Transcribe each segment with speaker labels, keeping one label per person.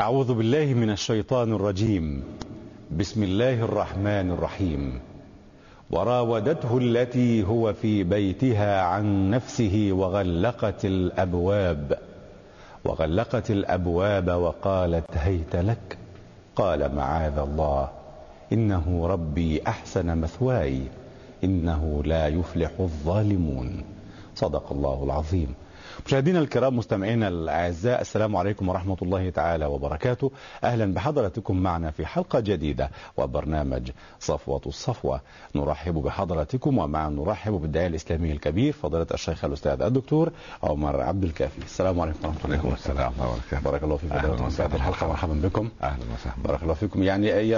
Speaker 1: أعوذ بالله من الشيطان الرجيم. بسم الله الرحمن الرحيم. وراودته التي هو في بيتها عن نفسه وغلقت الأبواب وغلقت الأبواب وقالت هيت لك. قال معاذ الله إنه ربي أحسن مثواي إنه لا يفلح الظالمون. صدق الله العظيم. مشاهدينا الكرام مستمعينا الأعزاء السلام عليكم ورحمة الله تعالى وبركاته. أهلا بحضراتكم معنا في حلقة جديدة وبرنامج صفوة الصفوة. نرحب بحضراتكم ومع نرحب بالداعيه الإسلامي الكبير فضيلة الشيخ الأستاذ الدكتور عمر عبد الكافي. السلام عليكم ورحمة الله
Speaker 2: وعليكم السلام وبركاته
Speaker 1: بارك الله فيكم فضيلة
Speaker 2: وسهلاً.
Speaker 1: الحلقة مرحبا بكم.
Speaker 2: أهلا وسهلا.
Speaker 1: بارك الله فيكم. يعني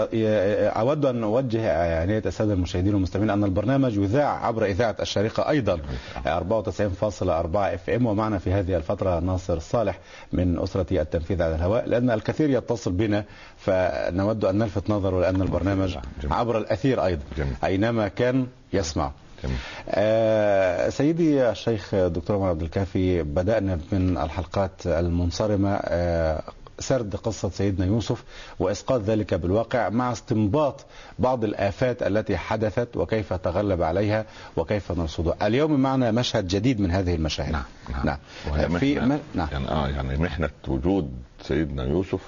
Speaker 1: أود أن أوجه عنايه السادة المشاهدين والمستمعين أن البرنامج يذاع عبر إذاعة الشارقه أيضا 94.4 اف ام ومعنا في هذه الفترة ناصر صالح من أسرة التنفيذ على الهواء لأن الكثير يتصل بنا فنود أن نلفت نظره لأن البرنامج
Speaker 2: جميل.
Speaker 1: عبر الأثير أيضا
Speaker 2: جميل.
Speaker 1: أينما كان يسمع
Speaker 2: جميل.
Speaker 1: آه، سيدي الشيخ دكتور عمر عبد الكافي بدأنا من الحلقات المنصرمة آه، سرد قصة سيدنا يوسف وإسقاط ذلك بالواقع مع استنباط بعض الآفات التي حدثت وكيف تغلب عليها وكيف نرصدها اليوم معنا مشهد جديد من هذه المشاهد
Speaker 2: نعم
Speaker 1: نعم
Speaker 2: وهي
Speaker 1: في
Speaker 2: محنة
Speaker 1: م... نعم
Speaker 2: يعني آه يعني محنة وجود سيدنا يوسف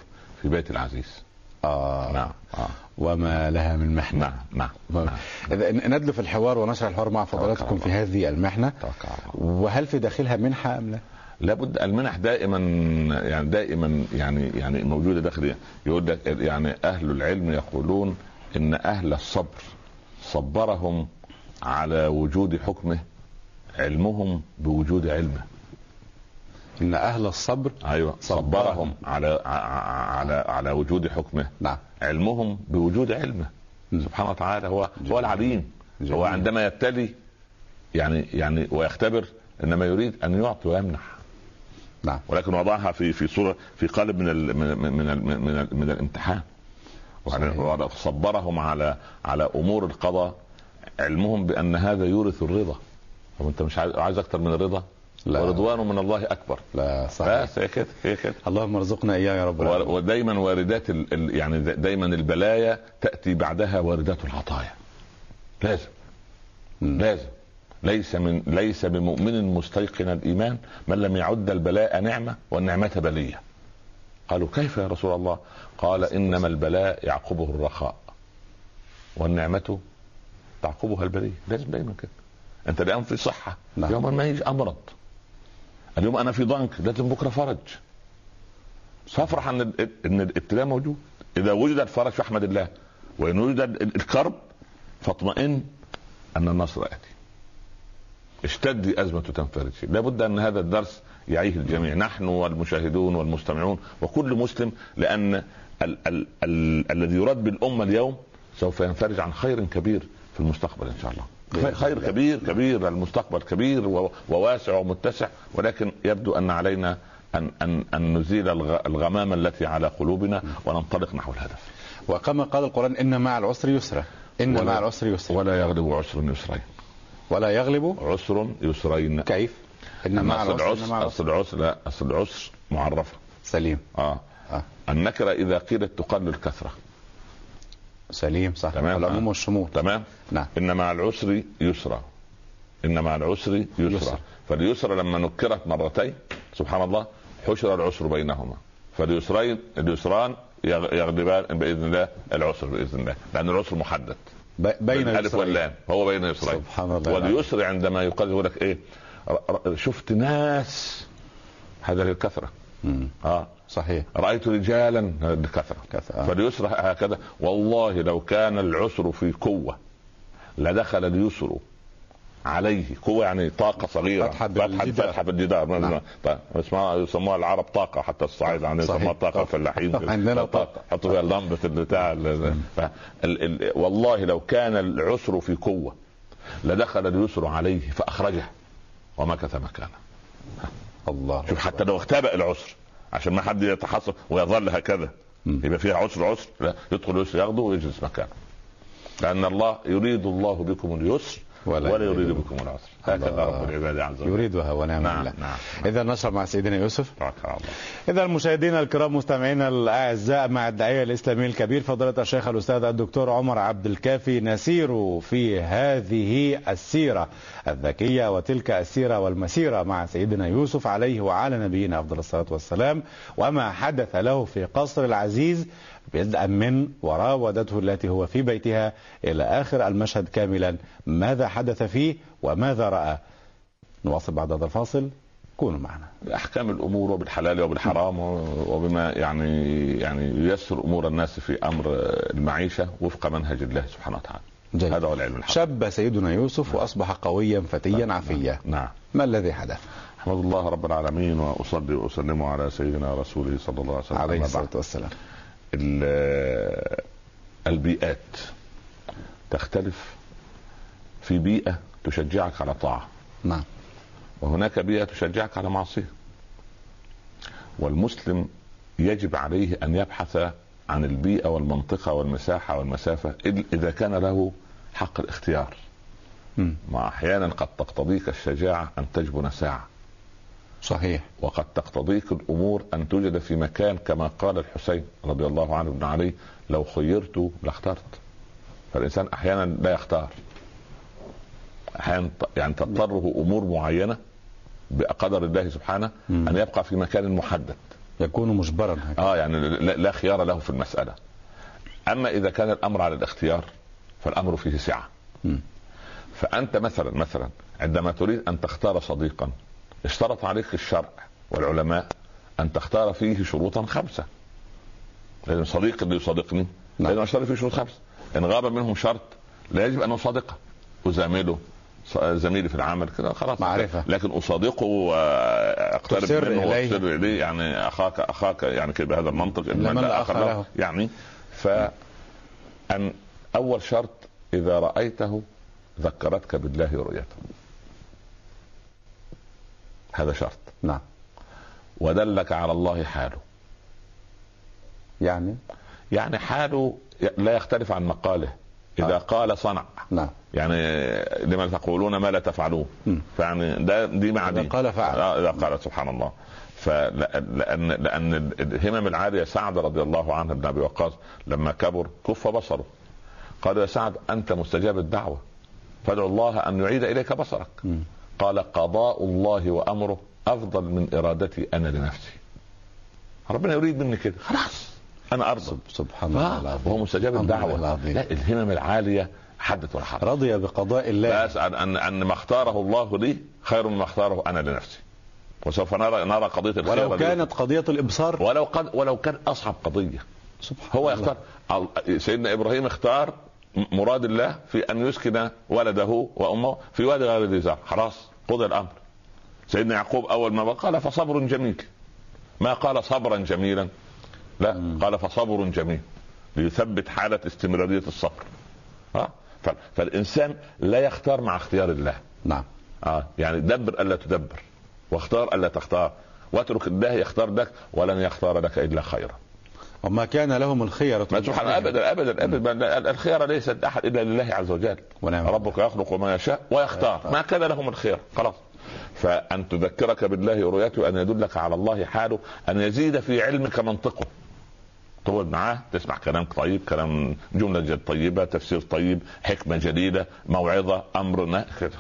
Speaker 2: في بيت العزيز
Speaker 1: آه.
Speaker 2: نعم آه.
Speaker 1: وما لها من محنة
Speaker 2: نعم نعم نعم.
Speaker 1: إذا ندلف الحوار ونشرح الحوار مع فضلاتكم في هذه المحنة. وهل في داخلها منحة أم لا؟
Speaker 2: لابد المنح دائما يعني دائما يعني يعني موجودة داخل يقول لك يعني أهل العلم يقولون إن أهل الصبر صبرهم على وجود حكمه علمهم بوجود علمه
Speaker 1: إن أهل الصبر
Speaker 2: أيوه
Speaker 1: صبرهم.
Speaker 2: صبرهم على على على وجود حكمه
Speaker 1: نعم
Speaker 2: علمهم بوجود علمه. سبحانه وتعالى هو
Speaker 1: جميل.
Speaker 2: هو العليم
Speaker 1: جميل.
Speaker 2: هو عندما يبتلي يعني يعني ويختبر إنما يريد أن يعطي ويمنح
Speaker 1: نعم.
Speaker 2: ولكن وضعها في في صورة في قالب من ال من من من, ال من, ال من الامتحان. وعلى- صبرهم على على أمور القضاء. علمهم بأن هذا يورث الرضا. طب أنت مش عايز أكتر من الرضا؟
Speaker 1: لا.
Speaker 2: ورضوان من الله أكبر.
Speaker 1: لا صحيح.
Speaker 2: بس هي كده هي كده.
Speaker 1: اللهم ارزقنا إياه يا رب العالمين.
Speaker 2: ودايما واردات ال... ال- يعني دا- دايما البلايا تأتي بعدها واردات العطايا. لازم.
Speaker 1: مم.
Speaker 2: لازم. ليس من ليس بمؤمن مستيقن الإيمان من لم يعد البلاء نعمة والنعمة بلية. قالوا كيف يا رسول الله؟ قال إنما البلاء يعقبه الرخاء. والنعمة تعقبها البلية. لازم دايما كده أنت الآن في صحة.
Speaker 1: نعم.
Speaker 2: يوما ما يجي امرض اليوم أنا في ضنك لازم بكرة فرج. فافرح ان إن الابتلاء موجود. إذا وجد الفرج فاحمد الله وإن وجد ال- الكرب فاطمئن أن النصر اتي اشتدي أزمة تنفرج لابد أن هذا الدرس يعيه الجميع. نحن والمشاهدون والمستمعون وكل مسلم لأن ال- ال- ال- الذي يراد بالأمة اليوم سوف ينفرج عن خير كبير في المستقبل إن شاء الله. خير- كبير كبير المستقبل كبير وواسع ومتسع. ولكن يبدو أن علينا ان ان أن نزيل الغ- الغمامه التي على قلوبنا وننطلق نحو الهدف.
Speaker 1: وكما قال القرآن إن مع العسر يسرا.
Speaker 2: إن
Speaker 1: مع العسر يسرا.
Speaker 2: ولا يغلب عسر يسرين
Speaker 1: ولا يغلب
Speaker 2: عسر يسرين.
Speaker 1: كيف؟ إن مع
Speaker 2: أصل
Speaker 1: العسر إن أصل العسر
Speaker 2: لا أصل العسر معرفة.
Speaker 1: سليم.
Speaker 2: آه.
Speaker 1: آه.
Speaker 2: النكرة إذا قيلت تقل الكثرة.
Speaker 1: سليم صح.
Speaker 2: تمام.
Speaker 1: العموم. والشمول.
Speaker 2: تمام.
Speaker 1: نعم.
Speaker 2: إن مع العسر يسرا إن مع العسر يسرا. فاليسرى لما نكرت مرتين سبحان الله حشر العسر بينهما. فاليسرين اليسران يغ- يغلبان بإذن الله العسر بإذن الله لأن العسر محدد.
Speaker 1: بين الألف.
Speaker 2: واللام. هو بين يسرين
Speaker 1: سبحان الله.
Speaker 2: واليسر عندما يقال يقول لك إيه؟ شفت ناس. هذا الكثره
Speaker 1: مم.
Speaker 2: آه.
Speaker 1: صحيح.
Speaker 2: رأيت رجالا. هذا الكثره
Speaker 1: كثرة. آه.
Speaker 2: فاليسر هكذا. والله لو كان العسر في قوة لدخل اليسر. عليه قوة يعني طاقة صغيرة.
Speaker 1: فتحة
Speaker 2: فتحه
Speaker 1: بالجدار.
Speaker 2: فتحة بالجدار.
Speaker 1: نعم.
Speaker 2: طيب اسمها يسموها العرب طاقة حتى الصعيد عندنا
Speaker 1: صحيح.
Speaker 2: يسموها طاقة
Speaker 1: طاقة.
Speaker 2: الفلاحين
Speaker 1: عندنا طاقة.
Speaker 2: حطوا فيها اللمبة ال- والله لو كان العسر في قوة لدخل اليسر عليه فأخرجه. ومكث مكانه.
Speaker 1: الله
Speaker 2: شوف حتى لو اختبأ العسر عشان ما حد يتحصل ويظل هكذا. يبقى فيها عسر عسر. لا يدخل اليسر ياخده ويجلس مكانه. لأن الله يريد الله بكم اليسر ولا, ولا يريد بكم العسر. هكذا. رب العباد عز وجل.
Speaker 1: يريدها ونعم
Speaker 2: نعم
Speaker 1: بالله.
Speaker 2: نعم.
Speaker 1: إذا نشرب مع سيدنا يوسف. إذا المشاهدين الكرام مستمعينا الأعزاء مع الداعية الإسلامي الكبير فضيلة الشيخ الأستاذ الدكتور عمر عبد الكافي نسير في هذه السيرة الذكية وتلك السيرة والمسيرة مع سيدنا يوسف عليه وعلى نبينا أفضل الصلاة والسلام. وما حدث له في قصر العزيز بدءا من وراودته التي هو في بيتها إلى آخر المشهد كاملا. ماذا حدث فيه وماذا رأى؟ نواصل بعد هذا الفاصل. كونوا معنا.
Speaker 2: بأحكام الأمور وبالحلال وبالحرام وبما يعني يعني ييسر أمور الناس في أمر المعيشة وفق منهج الله سبحانه وتعالى.
Speaker 1: جيد.
Speaker 2: هذا هو العلم الحق
Speaker 1: شب سيدنا يوسف وأصبح قويا فتيا عفيا.
Speaker 2: نعم.
Speaker 1: ما الذي حدث؟
Speaker 2: أحمد الله رب العالمين وأصلي وأسلم على سيدنا رسوله صلى الله عليه وسلم.
Speaker 1: عليه
Speaker 2: الصلاة.
Speaker 1: والسلام.
Speaker 2: ال- البيئات تختلف. في بيئة تشجعك على طاعة.
Speaker 1: نعم.
Speaker 2: وهناك بيئة تشجعك على معصية. والمسلم يجب عليه أن يبحث عن البيئة والمنطقة والمساحة والمسافة إذ- إذا كان له حق الاختيار.
Speaker 1: مم.
Speaker 2: ما أحيانا قد تقتضيك الشجاعة أن تجبن ساعة.
Speaker 1: صحيح.
Speaker 2: وقد تقتضيك الأمور أن توجد في مكان كما قال الحسين رضي الله عنه ابن علي لو خيرت لاخترت. فالإنسان أحيانا لا يختار. أحيانا يعني تضطره أمور معينة بقدر الله سبحانه
Speaker 1: مم.
Speaker 2: أن يبقى في مكان محدد.
Speaker 1: يكون مجبرا هكذا.
Speaker 2: آه يعني لا, لا خيار له في المسألة. أما إذا كان الأمر على الاختيار فالأمر فيه سعة.
Speaker 1: مم.
Speaker 2: فأنت مثلا مثلا عندما تريد أن تختار صديقا اشترط عليك الشرع والعلماء أن تختار فيه شروطا خمسة لازم صديق اللي يصادقني
Speaker 1: نعم.
Speaker 2: لازم اشترط فيه شروط خمسة إن غاب منهم شرط لا يجب أن أصادقه ازامله زميلي في العمل كده خلاص
Speaker 1: معرفة.
Speaker 2: لكن أصادقه
Speaker 1: وأقترب
Speaker 2: منه. وأقترب إليه يعني أخاك أخاك يعني كده بهذا المنطق إن
Speaker 1: لمن
Speaker 2: لا له
Speaker 1: له.
Speaker 2: يعني ف أن أول شرط إذا رأيته ذكرتك بالله رؤيته هذا شرط.
Speaker 1: نعم.
Speaker 2: ودلك على الله حاله.
Speaker 1: يعني؟
Speaker 2: يعني حاله لا يختلف عن مقاله. إذا
Speaker 1: آه.
Speaker 2: قال صنع.
Speaker 1: نعم.
Speaker 2: يعني لما تقولون ما لا تفعلون؟
Speaker 1: مم.
Speaker 2: فيعني ده دي مع
Speaker 1: إذا
Speaker 2: دي
Speaker 1: قال فعل.
Speaker 2: آه، إذا قال سبحان الله. فلان لأن الهمم العالية سعد رضي الله عنه بن أبي وقاص لما كبر كف بصره. قال يا سعد أنت مستجاب الدعوة. فادعو الله أن يعيد إليك بصرك.
Speaker 1: مم.
Speaker 2: قال قضاء الله وأمره أفضل من إرادتي أنا لنفسي. ربنا يريد مني كده. خلاص أنا أرضى.
Speaker 1: سب- سبحان الله العظيم.
Speaker 2: وهو مستجاب الدعوه. لا الهمم العالية حدث ولا حرج.
Speaker 1: رضي بقضاء الله.
Speaker 2: بس ان ان ما اختاره الله لي خير مما اختاره أنا لنفسي. وسوف نرى نرى قضية الخير
Speaker 1: ولو
Speaker 2: دي.
Speaker 1: كانت قضية الإبصار.
Speaker 2: ولو قد ولو كان أصعب قضية.
Speaker 1: سبحان
Speaker 2: هو
Speaker 1: الله.
Speaker 2: يختار سيدنا إبراهيم اختار مراد الله في أن يسكن ولده وأمه في وادي غير ذي زرع. خلاص قضي الأمر. سيدنا يعقوب أول ما قال فصبر جميل. ما قال صبرا جميلا. لا
Speaker 1: مم.
Speaker 2: قال فصبر جميل. ليثبت حالة استمرارية الصبر. ها؟ فالإنسان لا يختار مع اختيار الله.
Speaker 1: نعم.
Speaker 2: آه يعني دبر ألا تدبر واختار ألا تختار. واترك الله يختار لك ولن يختار لك إلا خيرا.
Speaker 1: وما كان لهم الخيرة
Speaker 2: ما سبحان ابدا ابدا ابدا. الخيار ليست أحد إلا لله عز وجل.
Speaker 1: ونعم.
Speaker 2: ربك يخلق ما يشاء ويختار. ما كان لهم الخير خلاص. فأن تذكرك بالله رؤيته أن يدلك على الله حاله أن يزيد في علمك منطقه. تقعد معاه. تسمع كلام طيب كلام جملة جد طيبة تفسير طيب حكمة جديدة موعظة أمر نه- كده.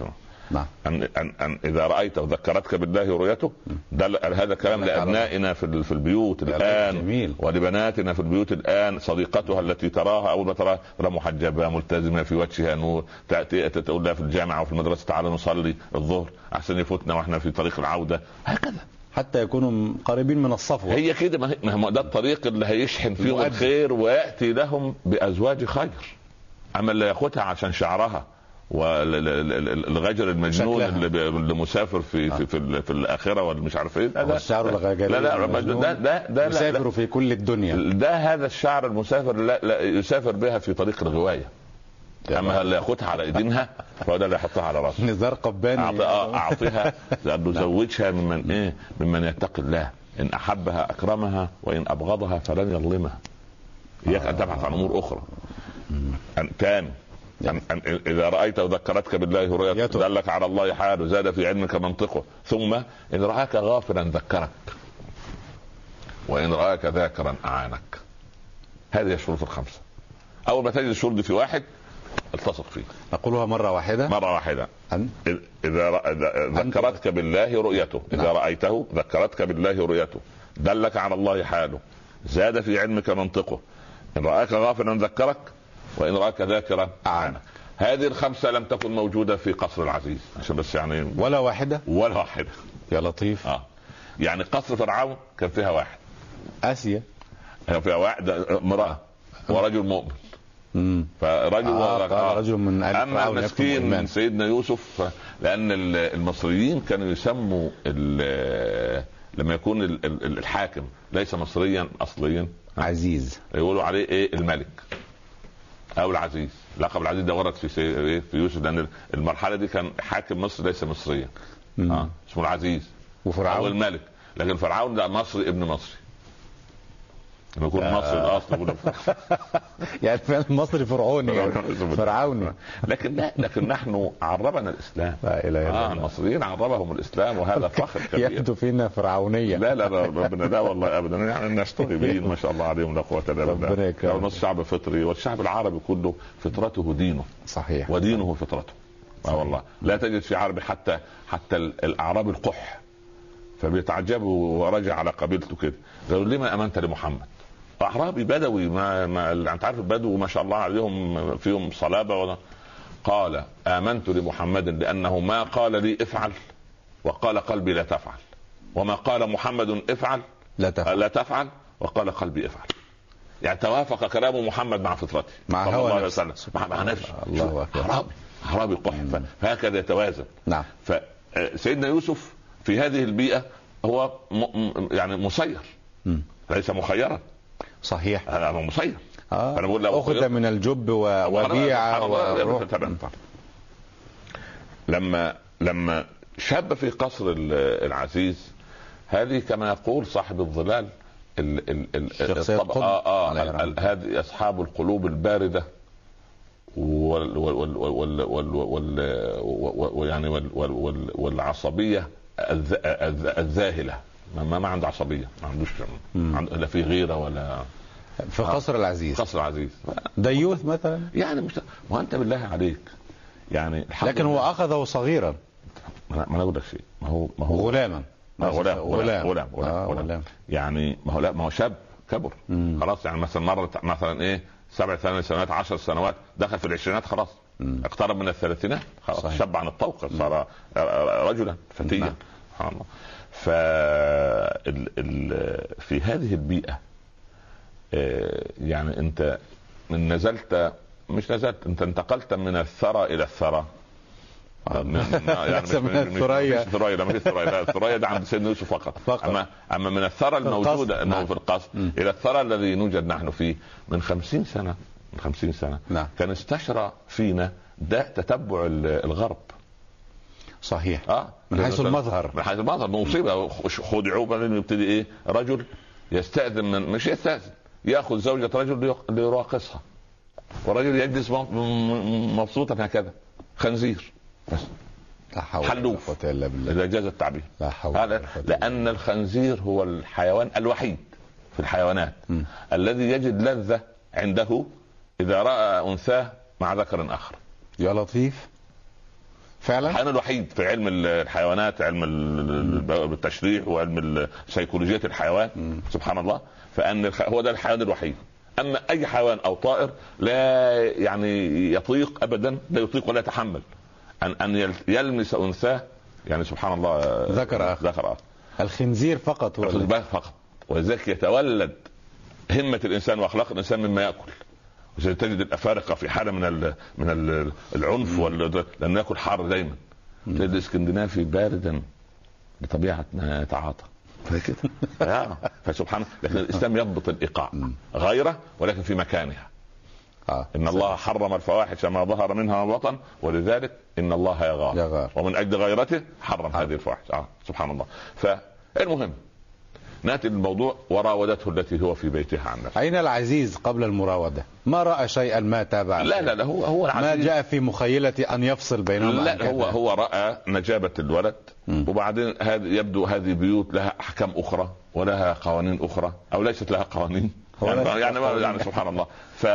Speaker 1: نعم.
Speaker 2: أن, أن, أن إذا رأيته ذكرتك بالله رؤيته ده هذا كلام لأبنائنا في في البيوت الآن
Speaker 1: جميل.
Speaker 2: ولبناتنا في البيوت الآن صديقتها التي تراها أول ما تراها ترى محجبة ملتزمة في وجهها نور تأتي تقول لها في الجامعة وفي المدرسة تعالى نصلي الظهر أحسن يفوتنا وإحنا في طريق العودة. هكذا.
Speaker 1: حتى يكونوا قريبين من الصفوة.
Speaker 2: هي كده ما هو ده الطريق اللي هيشحن فيه. الخير ويأتي لهم بأزواج خير. أما اللي ياخدها عشان شعرها. والغجر المجنون. اللي, مسافر في في في, في الآخرة ولا مش عارف إيه.
Speaker 1: هو الشعر الغجري
Speaker 2: لا لا ده ده ده لا
Speaker 1: يسافر في كل الدنيا.
Speaker 2: ده, ده هذا الشعر المسافر لا, لا يسافر بها في طريق الغواية. أما اللي ياخدها على إيدينها فهو ده اللي يحطها على رأسه.
Speaker 1: نزار قباني.
Speaker 2: أعط- آه، أعطيها نزوجها ممن إيه ممن يتقي الله. إن أحبها أكرمها وإن أبغضها فلن يظلمها. اياك ان تبحث عن أمور أخرى. تاني أن إذا رأيت ذكرتك بالله رؤيته
Speaker 1: يته.
Speaker 2: دلك على الله حاله زاد في علمك منطقه. ثم إن رآك غافلا ذكرك. وإن رآك ذاكرا أعانك. هذه الشروط الخمسة. أول ما تجد الشروط دي في واحد التصق فيه.
Speaker 1: نقولها مرة واحدة.
Speaker 2: مرة واحدة.
Speaker 1: أن؟
Speaker 2: إذا ذكرتك بالله رؤيته. إذا
Speaker 1: نعم.
Speaker 2: رأيته ذكرتك بالله رؤيته. دلك على الله حاله. زاد في علمك منطقه. إن رآك غافلا ذكرك وإن رأك ذاكرا أعانك. هذه الخمسة لم تكن موجودة في قصر العزيز. عشان بس يعني
Speaker 1: ولا واحدة؟
Speaker 2: ولا واحدة.
Speaker 1: يا لطيف.
Speaker 2: آه. يعني قصر فرعون كان فيها واحد.
Speaker 1: آسيا.
Speaker 2: كان فيها واحد امرأة ورجل مؤمن.
Speaker 1: مم.
Speaker 2: فرجل
Speaker 1: آه قال رجل من آل أما
Speaker 2: المسكين من. سيدنا يوسف لأن ال- المصريين كانوا يسموا لما يكون ال- ال- الحاكم ليس مصريا اصليا.
Speaker 1: عزيز.
Speaker 2: يقولوا عليه إيه؟ الملك. أو العزيز لقب العزيز ده ورد في. إيه؟ في يوسف لأن المرحلة دي كان حاكم مصر ليس مصريا. آه اسمه العزيز أو
Speaker 1: وفرعون
Speaker 2: الملك لكن فرعون ده مصري ابن مصري لما يكون مصري الأصل يقول
Speaker 1: يعني فعلا المصري فرعوني يعني. فرعوني.
Speaker 2: لكن لا لكن نحن عربنا الإسلام.
Speaker 1: لا إله
Speaker 2: إلا
Speaker 1: الله.
Speaker 2: المصريين عربهم الإسلام وهذا فخر كبير.
Speaker 1: يبدو فينا فرعونية.
Speaker 2: لا لا ربنا لا والله ابدا. يعني الناس طيبين ما شاء الله عليهم لا قوة إلا بالله.
Speaker 1: ربنا يكرمك.
Speaker 2: لو نص شعب فطري والشعب العربي كله فطرته دينه.
Speaker 1: صحيح.
Speaker 2: ودينه فطرته. آه والله. لا تجد في عربي حتى حتى ال- الأعراب القح. فبيتعجبوا ورجع على قبيلته كده. قالوا لما أمنت لمحمد؟ أعرابي بدوي ما, ما أنت عارف البدو ما شاء الله عليهم فيهم صلابة ولا. قال آمنت لمحمد لأنه ما قال لي افعل وقال قلبي لا تفعل. وما قال محمد افعل
Speaker 1: لا تفعل.
Speaker 2: لا تفعل وقال قلبي افعل. يعني توافق كلام محمد مع فطرته.
Speaker 1: مع
Speaker 2: صلى
Speaker 1: هوى
Speaker 2: الله عليه
Speaker 1: نفسه.
Speaker 2: وسلم. مع, مع نفسه.
Speaker 1: الله. أكبر.
Speaker 2: أعرابي أعرابي قح. فهكذا يتوازن.
Speaker 1: نعم.
Speaker 2: فسيدنا يوسف في هذه البيئة هو م... يعني مسير. ليس مخيرا.
Speaker 1: صحيح
Speaker 2: هو مسير
Speaker 1: آه.
Speaker 2: فأنا بقول
Speaker 1: أخذ
Speaker 2: خير.
Speaker 1: من الجب و- وبيع وروح
Speaker 2: تمام. لما لما شاب في قصر ال- العزيز هذه كما يقول صاحب الظلال ال آه آه
Speaker 1: رحمة
Speaker 2: ال- هذه اصحاب القلوب البارده يعني وال والعصبيه الذ- الذ- الذاهله ما, ما ما عنده عصبية ما عندوش ما عنده لا في غيرة ولا
Speaker 1: في قصر العزيز.
Speaker 2: قصر عزيز
Speaker 1: ديوث مثلا؟
Speaker 2: يعني مش ما أنت بالله عليك. يعني
Speaker 1: لكن هو. أخذه صغيرا.
Speaker 2: ما أنا أقول لك شيء. ما هو ما هو
Speaker 1: غلاما.
Speaker 2: آه، غلام غلام غلام
Speaker 1: آه،
Speaker 2: غلام, غلام.
Speaker 1: غلام.
Speaker 2: يعني ما هو لا ما هو شاب كبر.
Speaker 1: مم.
Speaker 2: خلاص يعني مثلا مرت مثلا إيه سبع ثمان سنوات عشر سنوات دخل في العشرينات خلاص.
Speaker 1: مم.
Speaker 2: اقترب من الثلاثينات خلاص.
Speaker 1: صحيح.
Speaker 2: شاب عن الطوق صار رجلا فتيا.
Speaker 1: نعم.
Speaker 2: سبحان الله. ف ال... ال... في هذه البيئة آه، يعني انت من نزلت مش نزلت انت انتقلت من الثرى إلى الثرى من- يعني مش-
Speaker 1: من الثريا.
Speaker 2: مش ثريا لا مش ثريا الثريا ده عند سيدنا يوسف فقط
Speaker 1: فقط.
Speaker 2: اما أما من الثرى الموجودة إنه
Speaker 1: نعم.
Speaker 2: في القصر. إلى الثرى الذي نوجد نحن فيه من خمسين سنة من خمسين سنة
Speaker 1: نعم.
Speaker 2: كان استشرى فينا ده تتبع ال- الغرب
Speaker 1: صحيح.
Speaker 2: آه.
Speaker 1: من حيث المظهر.
Speaker 2: من حيث المظهر. مصيبة. خدعوا بعدين يبتدي إيه؟ رجل يستأذن من مش يستأذن. يأخذ زوجة رجل ليراقصها. والرجل يجلس م- م- مبسوطا هكذا. خنزير. بس.
Speaker 1: لا حول
Speaker 2: حلوف.
Speaker 1: إلا بالله.
Speaker 2: إذا جاز التعبير.
Speaker 1: لا حول
Speaker 2: هذا لأن الخنزير هو الحيوان الوحيد في الحيوانات.
Speaker 1: مم.
Speaker 2: الذي يجد لذة عنده إذا رأى أنثاه مع ذكر آخر.
Speaker 1: يا لطيف. فعلا؟
Speaker 2: الحيوان الوحيد في علم الحيوانات علم ال- التشريح وعلم سيكولوجية الحيوان سبحان الله. فأن هو ده الحيوان الوحيد. أما أي حيوان أو طائر لا يعني يطيق ابدا لا يطيق ولا يتحمل. ان أن يل- يلمس أنثاه يعني سبحان الله
Speaker 1: ذكر آخر.
Speaker 2: ذكر اخر
Speaker 1: الخنزير فقط
Speaker 2: بالك فقط. ولذلك يتولد همة الإنسان وأخلاق الإنسان مما يأكل. وتجد الأفارقة في حالة من ال من ال العنف وال- لأنه يأكل حار دايما. تجد الإسكندنافي باردا بطبيعة ما يتعاطى. فكده آه. فسبحان لكن الإسلام يضبط الإيقاع. غيره ولكن في مكانها.
Speaker 1: آه.
Speaker 2: إن الله حرم الفواحش ما ظهر منها وبطن ولذلك إن الله يغار.
Speaker 1: يغار.
Speaker 2: ومن أجل غيرته حرم. هذه الفواحش. آه. سبحان الله. فالمهم نأتي للموضوع وراودته التي هو في بيتها عن نفسه
Speaker 1: أين العزيز قبل المراودة ما رأى شيئا ما تابع
Speaker 2: لا لا لا هو هو
Speaker 1: ما
Speaker 2: العزيز
Speaker 1: جاء في مخيلة أن يفصل بينهم عن
Speaker 2: لا. هو هو رأى نجابة الولد
Speaker 1: مم.
Speaker 2: وبعدين هذه يبدو هذه بيوت لها أحكام أخرى ولها قوانين أخرى أو ليست لها قوانين يعني يعني. يعني سبحان الله ف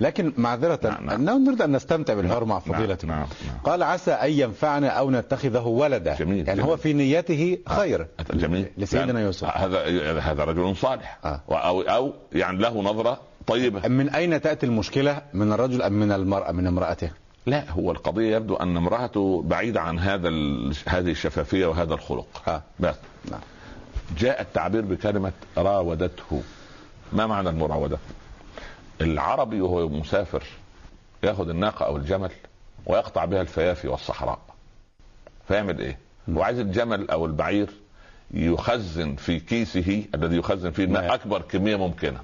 Speaker 1: لكن معذرة
Speaker 2: نعم، نعم.
Speaker 1: نعم. نريد أن نستمتع بالحوار مع فضيلتكم
Speaker 2: نعم، نعم.
Speaker 1: قال عسى أن ينفعنا أو نتخذه ولدا
Speaker 2: جميل،
Speaker 1: يعني
Speaker 2: جميل.
Speaker 1: هو في نيته خير
Speaker 2: جميل
Speaker 1: لسيدنا
Speaker 2: يعني
Speaker 1: يوسف
Speaker 2: هذا هذا رجل صالح
Speaker 1: آه.
Speaker 2: أو أو يعني له نظرة طيبة
Speaker 1: من أين تأتي المشكلة من الرجل أم من المرأة من امرأته
Speaker 2: لا هو القضية يبدو أن امرأته بعيدة عن هذا. هذه الشفافية وهذا الخلق
Speaker 1: ها.
Speaker 2: بس
Speaker 1: نعم.
Speaker 2: جاء التعبير بكلمة راودته ما معنى المراودة العربي وهو مسافر ياخذ الناقة أو الجمل ويقطع بها الفيافي والصحراء. فيعمل إيه هو عايز الجمل أو البعير يخزن في كيسه الذي يخزن فيه الماء
Speaker 1: ماء.
Speaker 2: أكبر كمية ممكنة.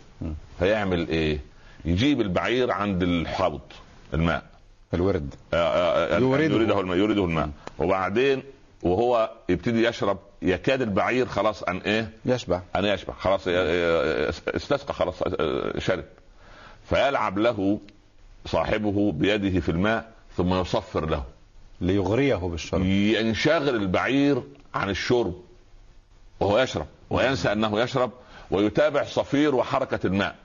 Speaker 2: فيعمل إيه؟ يجيب البعير عند الحوض الماء.
Speaker 1: الورد.
Speaker 2: آه، آه، آه،
Speaker 1: يورده.
Speaker 2: يريده الماء يريده الماء. وبعدين وهو يبتدي يشرب يكاد البعير خلاص أن إيه؟
Speaker 1: يشبع.
Speaker 2: أن يشبع. خلاص استسقى خلاص آه، شرب. فيلعب له صاحبه بيده في الماء ثم يصفر له.
Speaker 1: ليغريه بالشرب.
Speaker 2: ينشغل البعير عن الشرب وهو يشرب وينسى أنه يشرب ويتابع صفير وحركة الماء.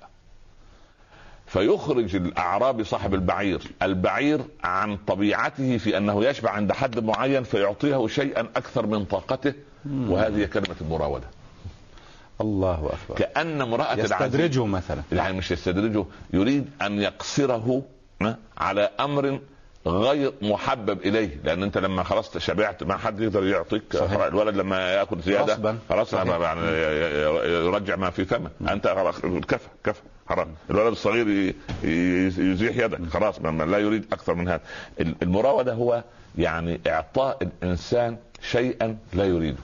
Speaker 2: فيخرج الاعرابي صاحب البعير البعير عن طبيعته في أنه يشبع عند حد معين فيعطيه شيئا أكثر من طاقته وهذه كلمة المراودة.
Speaker 1: الله أكبر.
Speaker 2: كأن امرأة العزيز
Speaker 1: يستدرجه مثلا.
Speaker 2: يعني مش يستدرجه يريد أن يقصره على أمر غير محبب إليه. لأن أنت لما خلاص شبعت ما حد يقدر يعطيك
Speaker 1: صحيح.
Speaker 2: الولد لما يأكل
Speaker 1: زيادة.
Speaker 2: خلاص. يعني يرجع ما في فمه أنت خلاص كفى كفى خلاص الولد الصغير يزيح يدك خلاص ما- ما لا يريد أكثر من هذا. المراودة هو يعني إعطاء الإنسان شيئا لا يريده.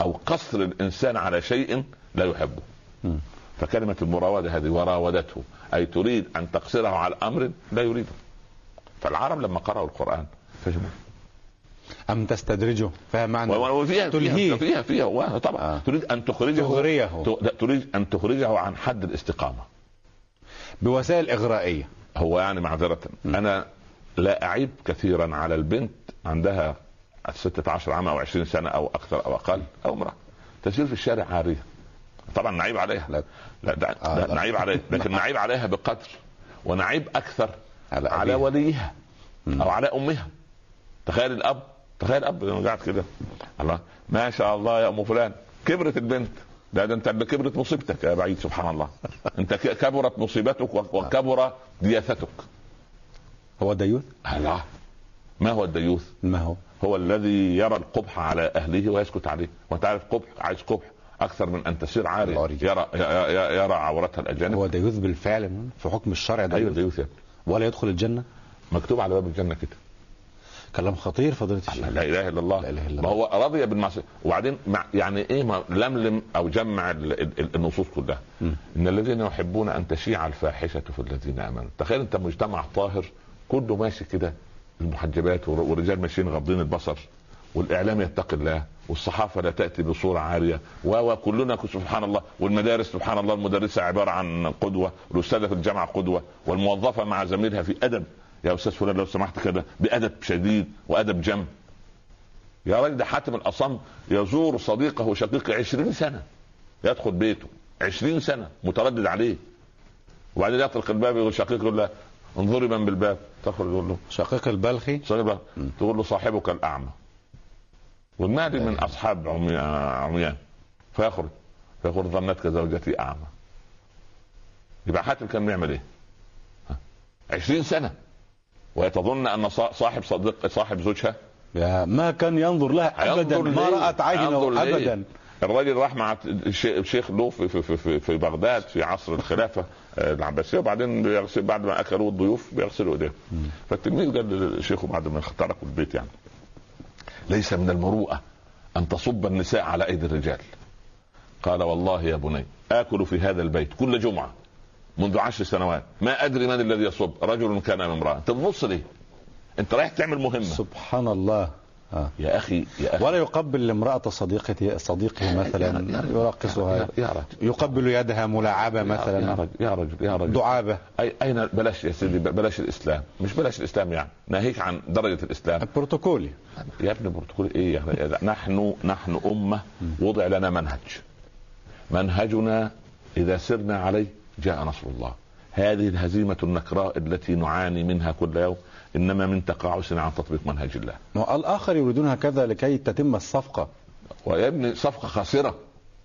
Speaker 2: أو قصر الإنسان على شيء لا يحبه.
Speaker 1: مم.
Speaker 2: فكلمة المراودة هذه وراودته أي تريد أن تقصره على أمر لا يريده. فالعرب لما قرأوا القرآن فهموا.
Speaker 1: أم تستدرجه؟ فهم معنى.
Speaker 2: وفيها
Speaker 1: تلهيه.
Speaker 2: فيها فيها, فيها طبعا.
Speaker 1: آه.
Speaker 2: تريد أن تخرجه
Speaker 1: تغريه.
Speaker 2: تريد أن تخرجه عن حد الاستقامة.
Speaker 1: بوسائل إغرائية.
Speaker 2: هو يعني معذرة. أنا لا أعيب كثيرا على البنت عندها 16 عام أو 20 سنة أو أكثر أو أقل أو امرأة. تسير في الشارع عارية. طبعا نعيب عليها.
Speaker 1: لا.
Speaker 2: لا, ده
Speaker 1: آه، لا.
Speaker 2: نعيب عليها. لكن نعيب عليها بقدر ونعيب أكثر
Speaker 1: على
Speaker 2: على. وليها
Speaker 1: مم.
Speaker 2: أو على أمها. تخيل الأب تخيل الاب لما قاعد كده. الله ما شاء الله يا أم فلان. كبرت البنت. ده, ده أنت اللي كبرت مصيبتك يا بعيد سبحان الله. أنت كبرت مصيبتك وك- وكبر دياثتك.
Speaker 1: هو ديوث
Speaker 2: الله. ما هو الديوث؟
Speaker 1: ما هو؟
Speaker 2: هو الذي يرى القبح على أهله ويسكت عليه. وأنت عارف قبح عايز قبح أكثر من أن تسير
Speaker 1: يرجع.
Speaker 2: يرى يرى عورتها الأجانب.
Speaker 1: هو ديوث بالفعل في حكم الشرع
Speaker 2: أيوه
Speaker 1: ديوث. ولا يدخل الجنة؟
Speaker 2: مكتوب على باب الجنة كده.
Speaker 1: كلام خطير فضيلة الشيخ.
Speaker 2: لا إله إلا الله.
Speaker 1: لا إله إلا
Speaker 2: ما
Speaker 1: الله.
Speaker 2: هو رضي بالمعصية. وبعدين يعني إيه ما لملم أو جمع ال- ال- النصوص كلها.
Speaker 1: مم.
Speaker 2: إن الذين يحبون أن تشيع الفاحشة في الذين آمنوا. تخيل أنت مجتمع طاهر كله ماشي كده. المحجبات والرجال ماشيين غاضين البصر والإعلام يتقي الله والصحافة لا تأتي بصورة عاريه وكلنا سبحان الله والمدارس سبحان الله المدرسة عبارة عن قدوة والأستاذة في الجامعة قدوة والموظفة مع زميلها في أدب. يا أستاذ فلان لو سمحت كده بأدب شديد وأدب جم. يا راجل ده حاتم الأصم يزور صديقه شقيقه عشرين سنة يدخل بيته عشرين سنة متردد عليه. وبعدين يطرق الباب يقول شقيق يقول له انظري من بالباب. تدخل يقول له.
Speaker 1: شقيق البلخي؟
Speaker 2: تقول له صاحبك الاعمى والنادي من أصحاب عمي- عميان. فيخرج فيقول ظنتك زوجتي أعمى. يبقى حاتم كان بيعمل إيه؟ عشرين سنة. ويتظن أن صا- صاحب صديق صاحب زوجها
Speaker 1: ما كان ينظر لها ابدا.
Speaker 2: هينظر
Speaker 1: ما؟ رأت عينه
Speaker 2: ليه؟ الراجل راح مع شيخ له في, في, في, في بغداد في عصر الخلافة آه، العباسية وبعدين بيغسل بعد ما أكلوا الضيوف بيغسلوا إيديهم. فالتلميذ قال لشيخه بعد ما تركوا البيت يعني. ليس من المروءة أن تصب النساء على أيدي الرجال. قال والله يا بني آكل في هذا البيت كل جمعة منذ عشر سنوات ما أدري من الذي يصب. رجل كان ام امرأة. انت بتبص ليه؟ انت رايح تعمل مهمة.
Speaker 1: سبحان الله. آه.
Speaker 2: يا أخي يا أخي.
Speaker 1: ولا يقبل امرأة صديقته صديقه مثلا يراقصها
Speaker 2: يا رجل
Speaker 1: يقبل يدها ملاعبة
Speaker 2: يا
Speaker 1: مثلا
Speaker 2: رجل يا رجل يا رجل.
Speaker 1: دعابة.
Speaker 2: أي أين بلاش يا سيدي بلاش الإسلام. مش بلاش الإسلام يعني ناهيك عن درجة الإسلام.
Speaker 1: بروتوكولي
Speaker 2: يا ابن برتقال إيه يعني نحن نحن أمة وضع لنا منهج. منهجنا إذا سرنا عليه جاء نصر الله. هذه الهزيمة النكراء التي نعاني منها كل يوم. إنما من تقاعسنا عن تطبيق منهج الله.
Speaker 1: الآخر يريدون هكذا لكي تتم الصفقة.
Speaker 2: ويا ابني صفقة خاسرة.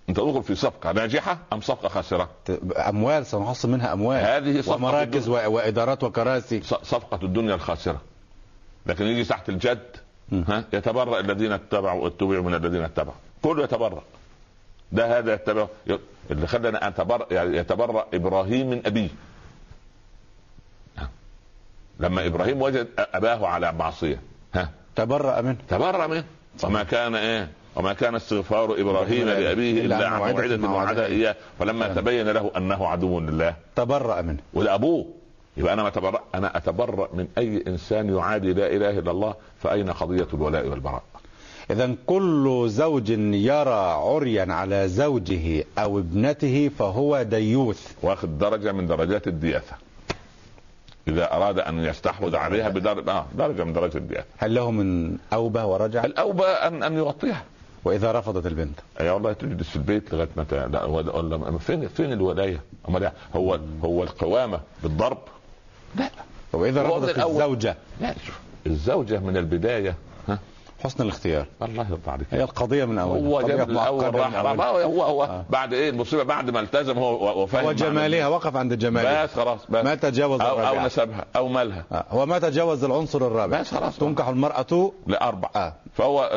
Speaker 2: أنت تدخل في صفقة ناجحة أم صفقة خاسرة؟
Speaker 1: أموال سنحصل منها أموال.
Speaker 2: هذه صفقة
Speaker 1: ومراكز و... وإدارات وكراسي.
Speaker 2: ص- صفقة الدنيا الخاسرة. لكن يجي تحت الجد. ها يتبرأ الذين اتبعوا واتبعوا من الذين اتبعوا. كله يتبرأ. ده هذا يتبع اللي خلنا أتبرأ يعني يتبرأ إبراهيم من أبيه. ها. لما إبراهيم وجد أباه على معصية. ها؟
Speaker 1: تبرأ منه.
Speaker 2: تبرأ منه. وما كان إيه؟ وما كان استغفار إبراهيم لأبيه إلا عن موعده وعدها إياه. فلما تبين له أنه عدو لله.
Speaker 1: تبرأ منه.
Speaker 2: وده ابوه يبقى أنا ما أتبرأ أنا أتبرأ من أي إنسان يعادي لا إله إلا الله فأين قضية الولاء والبراء
Speaker 1: إذا كل زوج يرى عريا على زوجه أو ابنته فهو ديوث.
Speaker 2: واخد درجة من درجات الدياثة. إذا أراد أن يستحوذ عليها بدرجه آه درجة من درجات الدياثه
Speaker 1: هل له من أوبة ورجع
Speaker 2: الاوبى ان أن يغطيها
Speaker 1: وإذا رفضت البنت
Speaker 2: يا والله تجلس في البيت لغاية متى لا ولا فين فين الولاية؟ أمال إيه؟ هو هو القوامة بالضرب؟ لا من
Speaker 1: رفضت. الزوجة
Speaker 2: لا شوف الزوجة من البداية ها
Speaker 1: حسن الاختيار.
Speaker 2: الله يرضى عليك.
Speaker 1: هي القضية من أولها.
Speaker 2: هو جاب
Speaker 1: الأول
Speaker 2: راح
Speaker 1: أولها.
Speaker 2: هو هو, هو
Speaker 1: آه.
Speaker 2: بعد إيه المصيبة بعد ما التزم هو وفهم
Speaker 1: وجمالها وقف عند جمالها
Speaker 2: بس خلاص بس.
Speaker 1: ما تجاوز
Speaker 2: أو أو
Speaker 1: الرابعة
Speaker 2: نسبها أو مالها.
Speaker 1: آه، هو ما تجاوز العنصر الرابع.
Speaker 2: بس خلاص.
Speaker 1: تنكح المرأة
Speaker 2: لاربع
Speaker 1: آه.
Speaker 2: فهو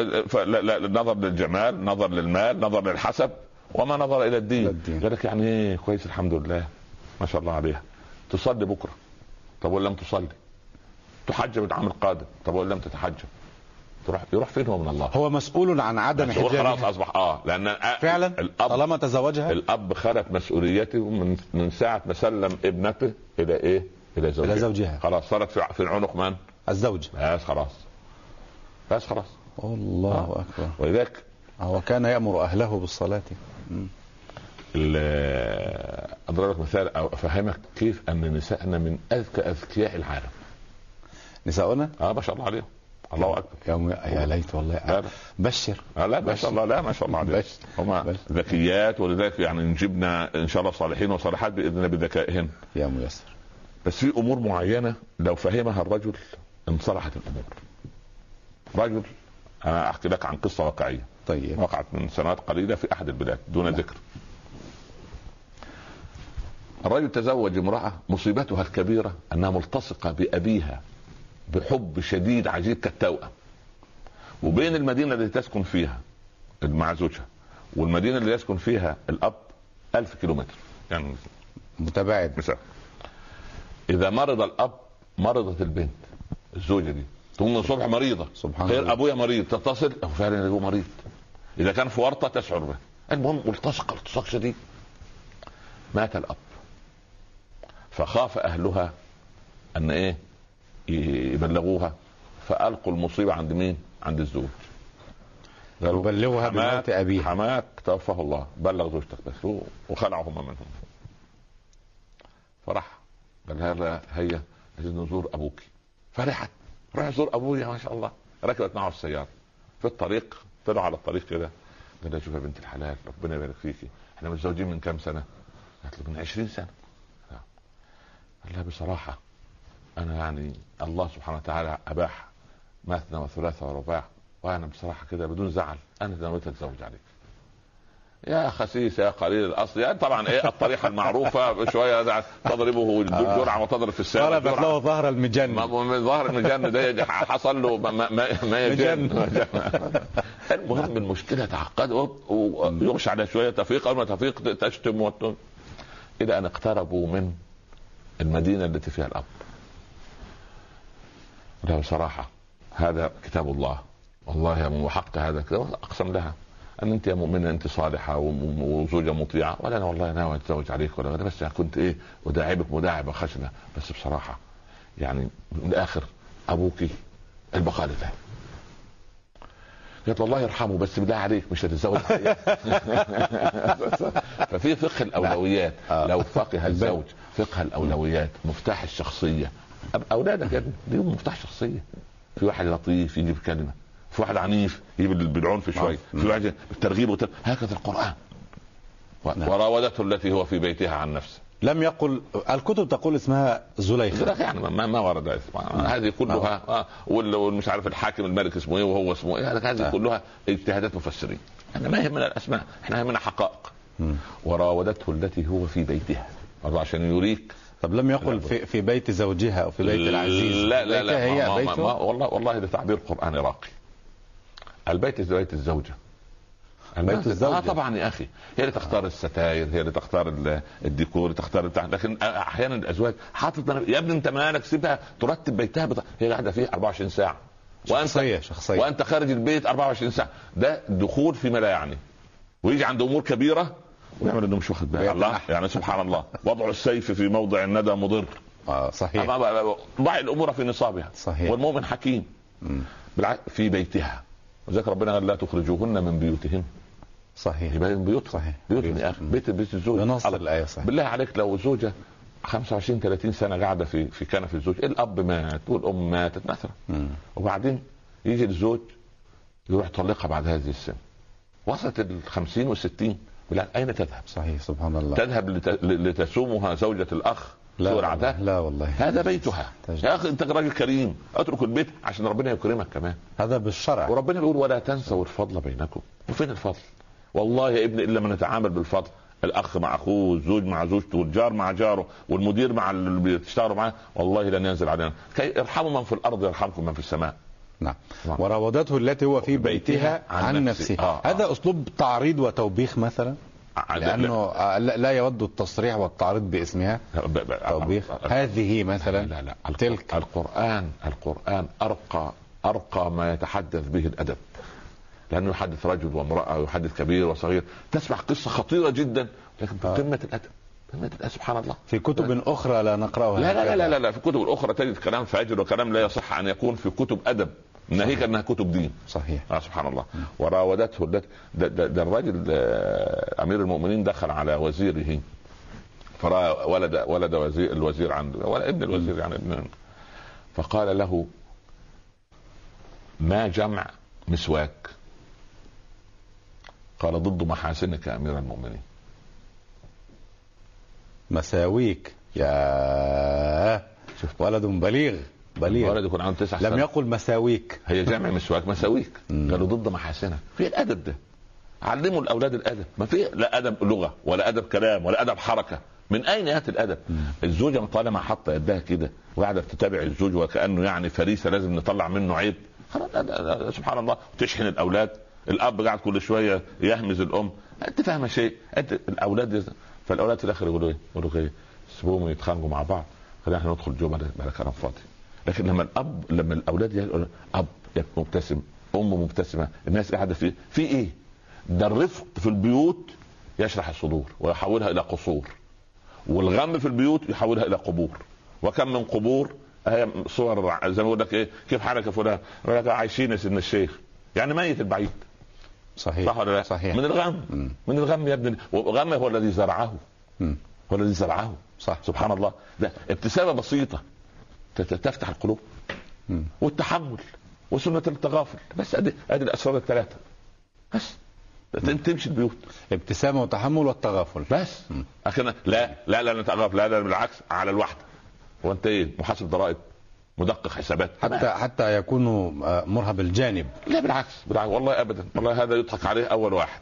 Speaker 2: نظر للجمال نظر للمال نظر للحسب وما نظر إلى الدين,
Speaker 1: إلى الدين.
Speaker 2: قال لك يعني إيه؟ كويس الحمد لله. ما شاء الله عليها. تصلي بكرة. طب وإن لم تصلي؟ تحجب العام القادم. طب وإن لم تتحجب؟ تروح يروح فين هو من الله؟
Speaker 1: هو مسؤول عن عدم
Speaker 2: بس هو خلاص
Speaker 1: حجابها
Speaker 2: اصبح آه لأن
Speaker 1: فعلا؟
Speaker 2: الاب
Speaker 1: طالما تزوجها؟
Speaker 2: الأب خلت مسؤوليته من من ساعة ما سلم ابنته إلى إيه؟ إلى زوجها.
Speaker 1: إلى زوجها.
Speaker 2: خلاص صارت في في عنق من؟
Speaker 1: الزوج.
Speaker 2: بس خلاص. بس خلاص.
Speaker 1: الله أكبر.
Speaker 2: ولذلك
Speaker 1: هو كان يأمر أهله بالصلاة.
Speaker 2: ال- أضرب لك مثال أو أفهمك كيف أن نسائنا من أذكى أذكياء العالم.
Speaker 1: نساؤنا؟
Speaker 2: آه ما شاء الله عليهم. الله أكبر.
Speaker 1: يوم يا ليت والله.
Speaker 2: لا.
Speaker 1: بشر.
Speaker 2: لا ما شاء الله لا ما شاء الله
Speaker 1: بس.
Speaker 2: هم. ذكيات ولذلك يعني نجيبنا إن شاء الله صالحين وصالحات بإذن الله بذكائهن
Speaker 1: يا ميسر
Speaker 2: بس في أمور معينة لو فهمها الرجل انصلحت الأمور. رجل أنا أحكي لك عن قصة واقعية.
Speaker 1: طيب.
Speaker 2: وقعت من سنوات قليلة في أحد البلاد دون ذكر. الرجل تزوج امرأة مصيبتها الكبيرة أنها ملتصقة بأبيها. بحب شديد عجيب كالتوأم. وبين المدينة التي تسكن فيها مع زوجها والمدينة اللي يسكن فيها الأب ألف كيلومتر. يعني
Speaker 1: متباعد.
Speaker 2: مثال. إذا مرض الأب مرضت البنت الزوجة دي تقوم الصبح مريضة.
Speaker 1: سبحان الله.
Speaker 2: أبويا مريض تتصل أو فعلا هو مريض. إذا كان في ورطة تشعر به. المهم ملتصقه التصاق شديد مات الأب. فخاف أهلها أن إيه؟ يبلغوها. فألقوا المصيبة عند مين؟ عند الزوج. قالوا
Speaker 1: يبلغها
Speaker 2: حماك-
Speaker 1: بموت أبيها.
Speaker 2: حماك توفاه الله. بلغ زوجتك بس وخلعهما منهم. فرح قال لها هيا عايزين نزور أبوك. فرحت. روح زور أبويا ما شاء الله. ركبت معه السيارة. في الطريق. طلعوا على الطريق كده. قال لها شوف يا بنت الحلال ربنا يبارك فيكي. إحنا متزوجين من كام سنة؟ قالت له من 20 سنة. قال لها بصراحة أنا يعني الله سبحانه وتعالى أباح مثنى وثلاثة ورباع وأنا بصراحة كده بدون زعل أنا نويت أتزوج عليك. يا خسيس يا قليل الأصل يعني طبعا إيه الطريقة المعروفة شوية تضربه جرعه وتضرب في السيارة.
Speaker 1: ضربت. له ظهر المجن
Speaker 2: من ظهر المجن ده حصل له ما ما, ما يجن. المهم المشكلة تعقدت ويغشى عليها شوية تفيق أول ما تفيق تشتم. إلى أن اقتربوا من المدينة التي فيها الأب. لا بصراحه هذا كتاب الله. والله يا وحق هذا كده أقسم لها. أن أنت يا مؤمنة أنت صالحة وزوجة مطيعة ولا أنا والله ناوي أتزوج عليك ولا بس كنت إيه وداعبك مداعبة خشنه بس بصراحة يعني من الآخر أبوك البقاء لله. قالت والله يرحمه بس بالله عليك مش هتتزوج. ففي فقه
Speaker 1: الأولويات.
Speaker 2: لو فقه الزوج فقه الأولويات مفتاح الشخصية أولادك يا ابني. ليهم مفتاح شخصية. في واحد لطيف يجيب كلمة. في واحد عنيف يجيب بالعنف شوي.
Speaker 1: آه.
Speaker 2: في واحد بالترغيب هكذا القرآن.
Speaker 1: نعم.
Speaker 2: وراودته التي هو في بيتها عن نفسه.
Speaker 1: لم يقل الكتب تقول اسمها زليخة.
Speaker 2: لا يعني ما, ما ورد هذه. كلها آه، وال- والمش عارف الحاكم الملك اسمه إيه وهو اسمه إيه. هذه
Speaker 1: آه.
Speaker 2: كلها اجتهادات مفسرين. إحنا ما يهمنا الأسماء. إحنا يهمنا حقائق. وراودته التي هو في بيتها. عشان يوريك
Speaker 1: طب لم يقل في, في بيت زوجها أو في بيت العزيز
Speaker 2: لا لا لا
Speaker 1: هي
Speaker 2: ما ما ما والله والله ده تعبير قراني راقي البيت بيت الزوجة.
Speaker 1: بيت الزوجة.
Speaker 2: آه طبعا يا أخي هي اللي تختار الستاير هي اللي تختار ال- الديكور تختار بتاع لكن أحيانا الأزواج حاطط يا ابني أنت مالك؟ سيبها ترتب بيتها بتا... هي قاعدة فيه 24 ساعة. وأنت
Speaker 1: شخصية شخصية.
Speaker 2: وأنت خارج البيت 24 ساعة. ده دخول فيما لا يعني. ويجي عند أمور كبيرة ويعمل انه مش واخد باله. الله. يعني سبحان الله. وضع السيف في موضع الندى مضر.
Speaker 1: آه صحيح.
Speaker 2: ضع الأمور في نصابها.
Speaker 1: صحيح.
Speaker 2: والمؤمن حكيم.
Speaker 1: مم.
Speaker 2: بالع- في بيتها. وذلك ربنا قال لا تخرجوهن من بيوتهن.
Speaker 1: صحيح.
Speaker 2: يبقى من بيوتها
Speaker 1: صحيح.
Speaker 2: بيوتهم يا أخي بيت بيت الزوج.
Speaker 1: بنص. الآية صحيح.
Speaker 2: بالله عليك لو زوجة 25 30 سنة قاعدة في في كنف الزوج الأب مات والأم ماتت مثلا.
Speaker 1: مم.
Speaker 2: وبعدين يجي الزوج يروح يطلقها بعد هذه السن وصلت ال 50 وال 60 بالله أين تذهب؟
Speaker 1: صحيح سبحان الله.
Speaker 2: تذهب لت... لتسومها زوجة الأخ
Speaker 1: لا والله. لا والله.
Speaker 2: هذا بيتها.
Speaker 1: تجد.
Speaker 2: يا أخي أنت راجل كريم. اترك البيت عشان ربنا يكرمك كمان.
Speaker 1: هذا بالشرع.
Speaker 2: وربنا بيقول ولا تنسوا الفضل بينكم. وفين الفضل؟ والله يا ابني إلا من نتعامل بالفضل. الأخ مع أخوه الزوج مع زوجته والجار مع جاره والمدير مع اللي بيشتغلوا معاه. والله لن ينزل علينا. كي ارحموا من في الأرض يرحمكم من في السماء.
Speaker 1: نعم.
Speaker 2: نعم.
Speaker 1: وراودته التي هو في بيتها
Speaker 2: عن
Speaker 1: عن
Speaker 2: نفسه. آه، آه.
Speaker 1: هذا أسلوب تعريض وتوبيخ مثلا؟ لأنه آه، لا لا يود التصريح والتعريض باسمها.
Speaker 2: ب- ب-
Speaker 1: توبيخ. هذه مثلا
Speaker 2: لا لا
Speaker 1: تلك.
Speaker 2: القرآن القرآن أرقى أرقى ما يتحدث به الأدب. لأنه يحدث رجل وامرأة ويحدث كبير وصغير. تسمع قصة خطيرة جدا لكن
Speaker 1: آه.
Speaker 2: بقمة قمة الأدب. سبحان الله.
Speaker 1: في كتب أخرى لا نقرأها
Speaker 2: لا لا لا. لا, لا, لا. في الكتب الأخرى تجد كلام فاجر وكلام لا يصح أن يكون في كتب أدب. ناهيك أنها كتب دين.
Speaker 1: صحيح.
Speaker 2: آه سبحان الله. وراودته التي ده, ده, ده الرجل آه، أمير المؤمنين دخل على وزيره. فرأى ولد ولد وزير الوزير عنده ولا ابن الوزير يعني ابن فقال له ما جمع مسواك؟ قال ضد محاسنك يا أمير المؤمنين.
Speaker 1: مساويك. يا ولد بليغ بليغ.
Speaker 2: الولد يكون عنده تسع
Speaker 1: لم يقل مساويك.
Speaker 2: هي جمع مسواك مساويك. قالوا ضد محاسنك في الأدب ده. علموا الأولاد الأدب. ما في لا أدب لغة ولا أدب كلام ولا أدب حركة. من أين يأتي الأدب؟ الزوجه طالما حاطه يدها كده وقاعدة تتابع الزوج وكأنه يعني فريسة لازم نطلع منه عيب. سبحان الله. تشحن الأولاد. الأب قاعد كل شوية يهمز الأم. أنت فاهمة شيء؟ أنت الأولاد. فالأولاد في الآخر يقولوا إيه؟ يقولوا إيه؟ سيبوهم يتخانقوا مع بعض. خلينا إحنا ندخل بلا بلا كلام فاضي. لكن لما الاب لما الأولاد يقولوا أب مبتسم أم مبتسمة الناس قاعدة في في إيه؟ ده الرفق في البيوت يشرح الصدور ويحولها إلى قصور. والغم في البيوت يحولها إلى قبور. وكم من قبور؟ هي صور زي ما بقول لك إيه؟ كيف حالك يا فلان؟ عايشين يا سيدنا الشيخ. يعني ميت البعيد.
Speaker 1: صحيح
Speaker 2: صح ولا لا؟
Speaker 1: صحيح.
Speaker 2: من الغم.
Speaker 1: مم.
Speaker 2: من الغم يا ابني. والغم هو الذي زرعه. هو الذي زرعه.
Speaker 1: صح.
Speaker 2: سبحان الله. ده ابتسامة بسيطة. تفتح القلوب. والتحمل. وسنة التغافل. بس ادي أدي الاسرار الثلاثة. بس. تمشي البيوت.
Speaker 1: ابتسامة وتحمل والتغافل.
Speaker 2: بس. أخيرا لا لا لا نتغافل. لا لا بالعكس. على الواحده وأنت إيه؟ محاسب ضرائب. مدقق حسابات.
Speaker 1: حتى حتى يكونوا آه، مرهب الجانب.
Speaker 2: لا بالعكس. بالعكس. والله ابدا. والله هذا يضحك عليه أول واحد.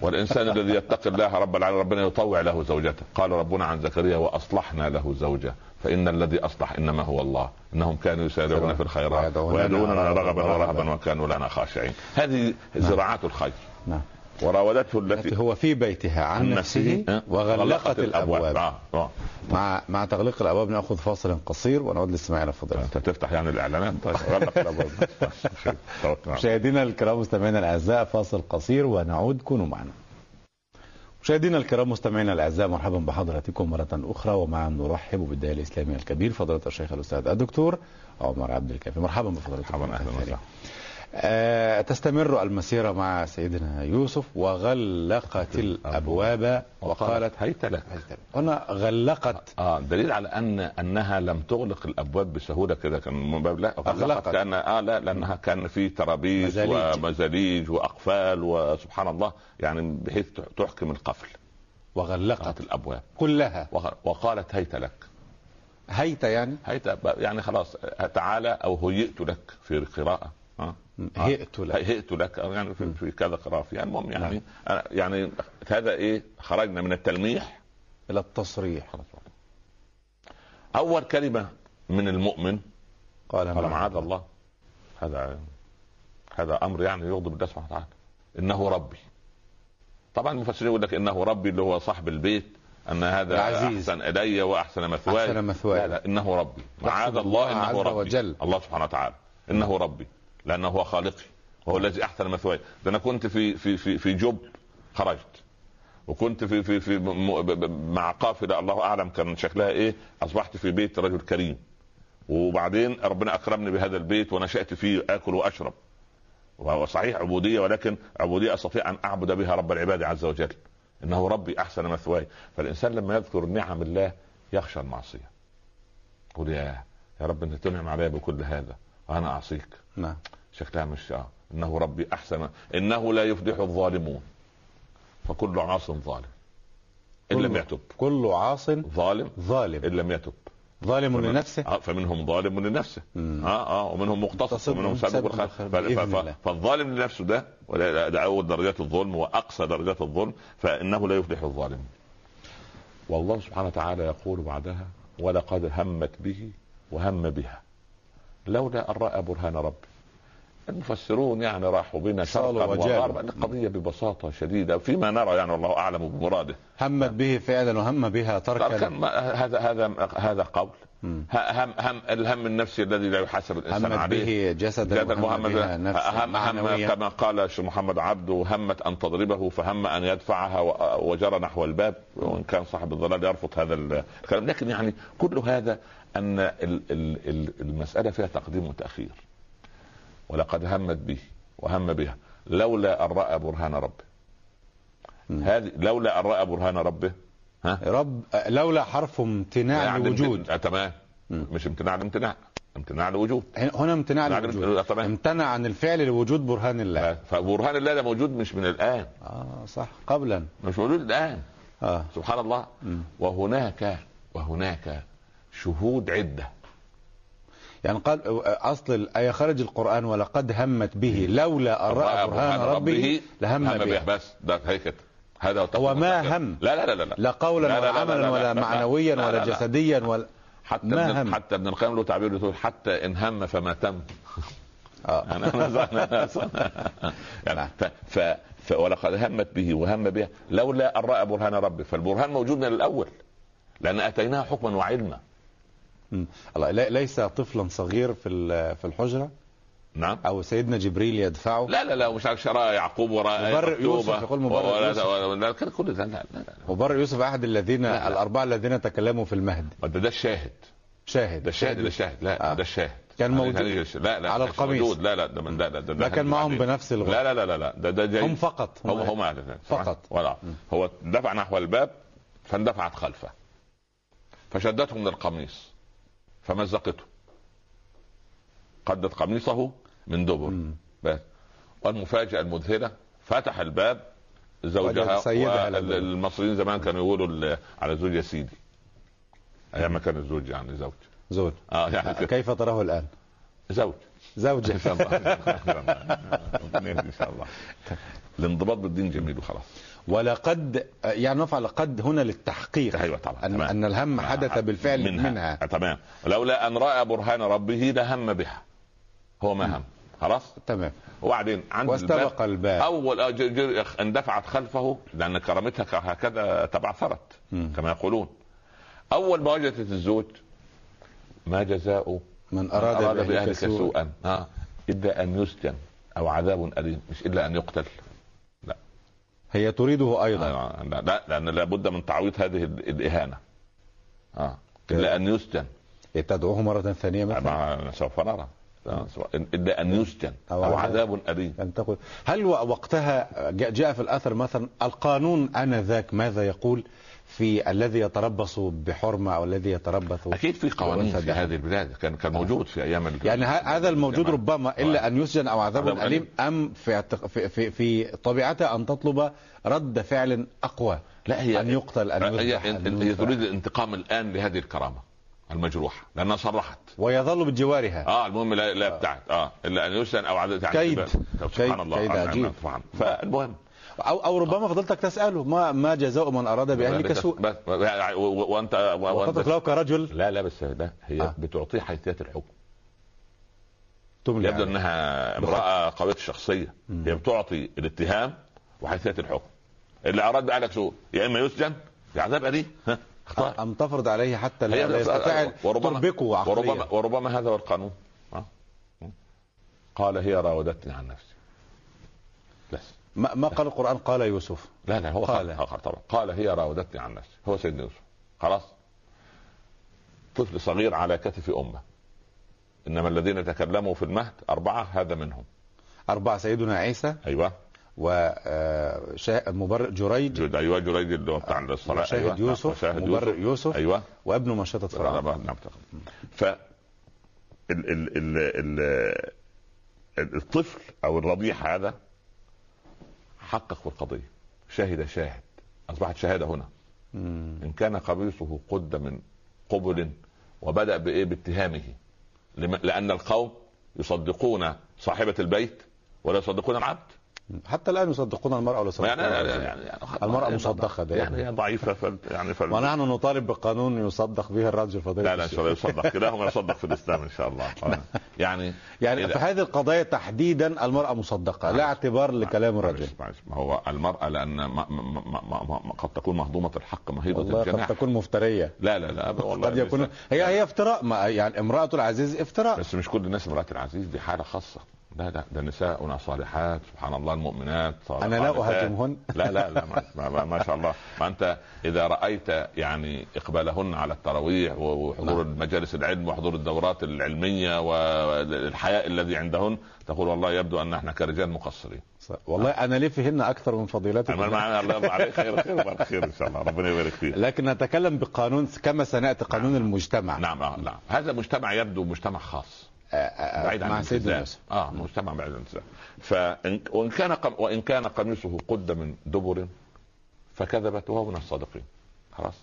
Speaker 2: والإنسان الذي يتقي الله رب العالمين ربنا يطوع له زوجته. قال ربنا عن زكريا وأصلحنا له زوجة. فإن الذي أصلح إنما هو الله. إنهم كانوا يسارعون في الخيرات
Speaker 1: ويدعوننا رغبا
Speaker 2: رغبا ورهبا وكانوا لنا خاشعين. هذه زراعات الخير.
Speaker 1: نعم.
Speaker 2: وراودته
Speaker 1: التي هو في بيتها عن نفسه
Speaker 2: أه؟
Speaker 1: وغلقت الأبواب
Speaker 2: آه. آه.
Speaker 1: مع مع تغليق الأبواب نأخذ فاصل قصير ونعود للاستماع إلى فضيلة
Speaker 2: أنت تفتح يعني الإعلانات طيب غلق الأبواب
Speaker 1: مشاهدينا الكرام مستمعينا الأعزاء فاصل قصير ونعود كونوا معنا. مشاهدينا الكرام مستمعينا الأعزاء مرحبا بحضراتكم مرة أخرى ومعا نرحب بالداعي الإسلامي الكبير فضيلة الشيخ الأستاذ الدكتور عمر عبد الكافي مرحبا بفضيلتكم
Speaker 2: مرحبا أهلا وسهلا
Speaker 1: آه، تستمر المسيرة مع سيدنا يوسف وغلقت الأبواب وقالت
Speaker 2: هيت لك
Speaker 1: هنا غلقت.
Speaker 2: آه دليل على ان أنها لم تغلق الأبواب بسهوله كده كان من باب لا
Speaker 1: أغلقت.
Speaker 2: كان آه لا لأنها كان في ترابيز
Speaker 1: مزاليج.
Speaker 2: ومزاليج وأقفال وسبحان الله يعني بحيث تحكم القفل.
Speaker 1: وغلقت.
Speaker 2: الأبواب.
Speaker 1: كلها.
Speaker 2: وق- وقالت هيت لك
Speaker 1: هيت يعني؟
Speaker 2: هيت يعني خلاص تعالى أو هيئت لك في قراءه آه.
Speaker 1: هئت لك.
Speaker 2: هيئت لك. يعني في, في كذا قراءه يعني المهم يعني
Speaker 1: نعم.
Speaker 2: يعني هذا إيه؟ خرجنا من التلميح
Speaker 1: إلى التصريح.
Speaker 2: أول كلمة من المؤمن
Speaker 1: قال
Speaker 2: قال معاذ الله. هذا هذا أمر يعني يغضب الله سبحانه وتعالى. إنه ربي. طبعا المفسرين يقول لك إنه ربي اللي هو صاحب البيت أن هذا
Speaker 1: العزيز.
Speaker 2: أحسن إلي وأحسن مثواي.
Speaker 1: أحسن مثواي.
Speaker 2: لا لا إنه ربي. معاذ الله
Speaker 1: الله
Speaker 2: إنه
Speaker 1: عز
Speaker 2: ربي.
Speaker 1: وجل.
Speaker 2: الله سبحانه وتعالى. إنه ربي. لأنه هو خالقي وهو الذي أحسن مثواي ده أنا كنت في في في في جب خرجت وكنت في في في مع قافلة الله أعلم كان شكلها إيه؟ أصبحت في بيت رجل كريم. وبعدين ربنا أكرمني بهذا البيت ونشأت فيه آكل وأشرب. وهو صحيح عبودية ولكن عبودية أستطيع أن أعبد بها رب العباد عز وجل. إنه ربي أحسن مثواي فالإنسان لما يذكر نعم الله يخشى المعصية. يقول يا يا رب انت تنعم علي بكل هذا. وأنا أعصيك.
Speaker 1: نعم.
Speaker 2: شكلها مش آه إنه ربي أحسن إنه لا يفلح الظالمون. فكل عاص ظالم. إن لم يتب.
Speaker 1: كل عاص
Speaker 2: ظالم.
Speaker 1: ظالم.
Speaker 2: إن لم يتب.
Speaker 1: ظالم
Speaker 2: فمن-
Speaker 1: لنفسه.
Speaker 2: آه فمنهم ظالم لنفسه.
Speaker 1: مم.
Speaker 2: آه آه ومنهم مقتصد ومنهم سابق بالخير. فالظالم لنفسه ده ده اول درجات الظلم وأقصى درجات الظلم فإنه لا يفلح الظالم والله سبحانه وتعالى يقول بعدها ولقد همت به وهم بها. لولا أن رأى برهان ربه المفسرون يعني راحوا بنا شرقا. وغربا. القضية ببساطة شديدة فيما نرى يعني والله أعلم بمراده.
Speaker 1: همت به فعلا وهم بها
Speaker 2: تركا. هذا هذا هذا قول. هم هم الهم النفسي الذي لا يحاسب الإنسان
Speaker 1: همت
Speaker 2: عليه.
Speaker 1: به
Speaker 2: مهم
Speaker 1: بها نفسا
Speaker 2: هم هم كما قال الشيخ محمد عبده همت أن تضربه فهم أن يدفعها وجرى نحو الباب. وإن كان صاحب الضلال يرفض هذا الكلام. لكن يعني كل هذا أن ال- ال- ال- المسألة فيها تقديم وتأخير. ولقد همت به وهم بها. لولا أن رأى برهان ربه. هذه لولا أن رأى برهان ربه. ها؟
Speaker 1: رب لولا حرف امتناع
Speaker 2: يعني
Speaker 1: الوجود
Speaker 2: آه تمام. مش امتناع الامتناع. امتناع الوجود
Speaker 1: هنا امتناع
Speaker 2: يعني
Speaker 1: الوجود
Speaker 2: آه
Speaker 1: امتنع عن الفعل لوجود برهان الله.
Speaker 2: فبرهان الله ده موجود مش من الآن.
Speaker 1: آه صح. قبلا.
Speaker 2: مش موجود الآن.
Speaker 1: آه.
Speaker 2: سبحان الله.
Speaker 1: مم.
Speaker 2: وهناك وهناك شهود عدة.
Speaker 1: يعني قال أصل الايه خرج القرآن ولقد همت به لولا أن رأى برهان ربه لهم
Speaker 2: هم
Speaker 1: به
Speaker 2: بس ده هي كده هذا هو
Speaker 1: هو ما
Speaker 2: التقدير.
Speaker 1: هم.
Speaker 2: لا لا لا لا لا
Speaker 1: لا قولا
Speaker 2: لا لا
Speaker 1: ولا
Speaker 2: لا لا
Speaker 1: عملا
Speaker 2: لا
Speaker 1: ولا
Speaker 2: لا لا
Speaker 1: معنويا
Speaker 2: لا
Speaker 1: ولا
Speaker 2: لا لا.
Speaker 1: جسديا ولا
Speaker 2: حتى
Speaker 1: ما هم.
Speaker 2: حتى ابن القيم له تعبير يقول حتى إن هم فما تم
Speaker 1: آه
Speaker 2: يعني أنا- يعني ف ف ف ولقد همت به وهم بها لولا أن رأى برهان ربه فالبرهان موجود من الأول لأن أتيناه حكما وعلما.
Speaker 1: الله ليس طفلا صغير في في الحجرة؟
Speaker 2: نعم.
Speaker 1: أو سيدنا جبريل يدفعه؟
Speaker 2: لا لا لا مش عارف شراء يعقوب وراء مكتوبة.
Speaker 1: يوسف، يقول
Speaker 2: ولا-
Speaker 1: يوسف.
Speaker 2: لا كل ده لا لا لا.
Speaker 1: وبر يوسف أحد الذين
Speaker 2: لا.
Speaker 1: الأربعة الذين تكلموا في المهد.
Speaker 2: ده ده الشاهد.
Speaker 1: شاهد.
Speaker 2: ده الشاهد ده الشاهد. لا
Speaker 1: آه.
Speaker 2: ده الشاهد.
Speaker 1: كان موجود
Speaker 2: لا لا
Speaker 1: على القميص.
Speaker 2: موجود. لا لا ده من لا لا ده
Speaker 1: ده كان معهم بنفس الغرض.
Speaker 2: لا لا لا لا ده ده
Speaker 1: هم فقط.
Speaker 2: هم هم
Speaker 1: فقط.
Speaker 2: ولا. هو دفع نحو الباب فاندفعت خلفه. فشدته من القميص فمزقته. قدت قميصه من دبر. بس. والمفاجأة المذهلة فتح الباب زوجها. والمصريين زمان كانوا يقولوا على الزوج يا سيدي. أيام ما كان الزوج يعني زوج.
Speaker 1: زوج.
Speaker 2: آه يعني.
Speaker 1: كيف تراه الآن؟
Speaker 2: زوج.
Speaker 1: زوجة
Speaker 2: إن شاء الله. إن شاء الله. الانضباط بالدين جميل وخلاص.
Speaker 1: ولقد يعني نفعل قد هنا للتحقيق
Speaker 2: أيوه طبعا
Speaker 1: أن,
Speaker 2: تمام.
Speaker 1: أن الهم حدث بالفعل منها, منها.
Speaker 2: آه، تمام. ولولا أن رأى برهان ربه لهم بها. هو ما هم. خلاص؟
Speaker 1: تمام.
Speaker 2: وبعدين عند
Speaker 1: واستبق الباب
Speaker 2: أول آه، اندفعت خلفه لأن كرامتها هكذا تبعثرت. كما يقولون. أول ما وجدت الزوج ما جزاء
Speaker 1: من
Speaker 2: أراد,
Speaker 1: بأهلك
Speaker 2: بأهلك
Speaker 1: سوءا.
Speaker 2: سوءا. آه. إلا أن يسجن أو عذاب أليم مش إلا أن يقتل.
Speaker 1: هي تريده أيضا.
Speaker 2: آه، لا لا لأن لابد من تعويض هذه ال- الإهانة. آه. إلا أن يسجن.
Speaker 1: تدعوه مرة ثانية مثلا؟
Speaker 2: سوف نرى. آه، إلا أن يسجن.
Speaker 1: أو
Speaker 2: أو
Speaker 1: عذاب.
Speaker 2: أليم.
Speaker 1: أن تقول. هل وقتها جاء جاء في الأثر مثلا القانون آنذاك ماذا يقول؟ في الذي يتربص بحرمة أو الذي يتربص
Speaker 2: أكيد في قوانين في؟ هذه البلاد كان كان موجود في أيام ال-
Speaker 1: يعني هذا الموجود. ربما إلا أن يسجن أو عذاب أليم أم في اعتق- في في, في طبيعتها أن تطلب رد فعل أقوى
Speaker 2: لا هي
Speaker 1: أن يقتل أن
Speaker 2: هي, هي,
Speaker 1: أن.
Speaker 2: تريد الانتقام الآن لهذه الكرامة المجروحة لأنها صرحت
Speaker 1: ويظل بجوارها
Speaker 2: آه المهم لا لا ابتعد آه إلا أن يسجن أو عذاب
Speaker 1: كيد.
Speaker 2: سبحان
Speaker 1: كيد.
Speaker 2: الله
Speaker 1: كيد
Speaker 2: آه،
Speaker 1: عجيب.
Speaker 2: سبحان فالمهم
Speaker 1: أو أو ربما فضلتك تسأله ما ما جزاء من أراد بأهلك سوء
Speaker 2: بس وانت وانت
Speaker 1: له كرجل؟
Speaker 2: لا لا بس لا هي
Speaker 1: آه.
Speaker 2: بتعطيه حيثيات الحكم. يبدو. إنها امرأة قوية الشخصية. هي بتعطي الاتهام وحيثيات الحكم. اللي أراد بأهلك سوء يا إما يسجن يا عذاب أليم. اختار.
Speaker 1: أم تفرض عليه حتى لا يستطيع
Speaker 2: وربما
Speaker 1: تربكه عقليا.
Speaker 2: وربما وربما هذا هو القانون. آه. قال هي راودتني عن نفسي. بس.
Speaker 1: ما, ما قال القرآن؟ قال يوسف.
Speaker 2: لا لا هو
Speaker 1: قال.
Speaker 2: قال, قال طبعا. قال هي راودتني عن نفسي. هو سيدنا يوسف. خلاص؟ طفل صغير على كتف أمه. إنما الذين تكلموا في المهد أربعة هذا منهم.
Speaker 1: أربعة سيدنا عيسى
Speaker 2: أيوه.
Speaker 1: ومبرئ جريج.
Speaker 2: جد أيوه جريج اللي هو بتاع الصلاة.
Speaker 1: وشاهد
Speaker 2: أيوة.
Speaker 1: يوسف
Speaker 2: وشاهد
Speaker 1: مبرئ يوسف.
Speaker 2: أيوه.
Speaker 1: وابن مشطة فرعون
Speaker 2: نعم ف ال ال ال ال الطفل أو الرضيع هذا حقق في القضية. شهد شاهد. أصبحت شهاده هنا.
Speaker 1: مم.
Speaker 2: إن كان قميصه قد من قبل وبدأ بإيه؟ باتهامه. لأن القوم يصدقون صاحبة البيت ولا يصدقون العبد.
Speaker 1: حتى الآن يصدقون المرأة ولا يصدقون
Speaker 2: يعني
Speaker 1: الرجل.
Speaker 2: يعني, يعني
Speaker 1: المرأة مصدقة دائما.
Speaker 2: يعني هي ضعيفة فل يعني فل
Speaker 1: ونحن نطالب بقانون يصدق به الرجل فضيلة
Speaker 2: لا لا ان شاء الله. يصدق. كلاهما يصدق في الإسلام إن شاء الله. يعني
Speaker 1: يعني
Speaker 2: إذا-
Speaker 1: في هذه القضايا تحديدا المرأة مصدقة لا اعتبار لكلام الرجل.
Speaker 2: معلش. ما هو المرأة لأن ما ما ما ما قد تكون مهضومة الحق مهيضة
Speaker 1: والله قد
Speaker 2: الجناح
Speaker 1: تكون مفترية.
Speaker 2: لا لا لا والله
Speaker 1: قد يكون. هي هي افتراء ما يعني امرأة العزيز افتراء.
Speaker 2: بس مش كل الناس امرأة العزيز دي حالة خاصة. لا لا ده نساؤنا صالحات سبحان الله المؤمنات صالحات.
Speaker 1: أنا لا أهاجمهن.
Speaker 2: لا لا لا ما, ما, ما, شاء الله. ما أنت إذا رأيت يعني إقبالهن على التراويح وحضور
Speaker 1: نعم.
Speaker 2: مجالس العلم وحضور الدورات العلمية والحياء الذي عندهن تقول والله يبدو أن إحنا كرجال مقصرين.
Speaker 1: والله أنا لي فيهن أكثر من
Speaker 2: معنا الله يرضى عليك. خير خير خير إن شاء الله. ربنا يبارك فيك.
Speaker 1: لكن نتكلم بقانون كما سنأتي قانون المجتمع.
Speaker 2: نعم آه، نعم. هذا مجتمع يبدو مجتمع خاص.
Speaker 1: آه، آه،
Speaker 2: بعيد عن
Speaker 1: مع سيدنا يوسف.
Speaker 2: آه مجتمع بعيد عن فإن وإن كان قم وإن كان قميصه قد من دبر فكذبت وهو من الصادقين. خلاص.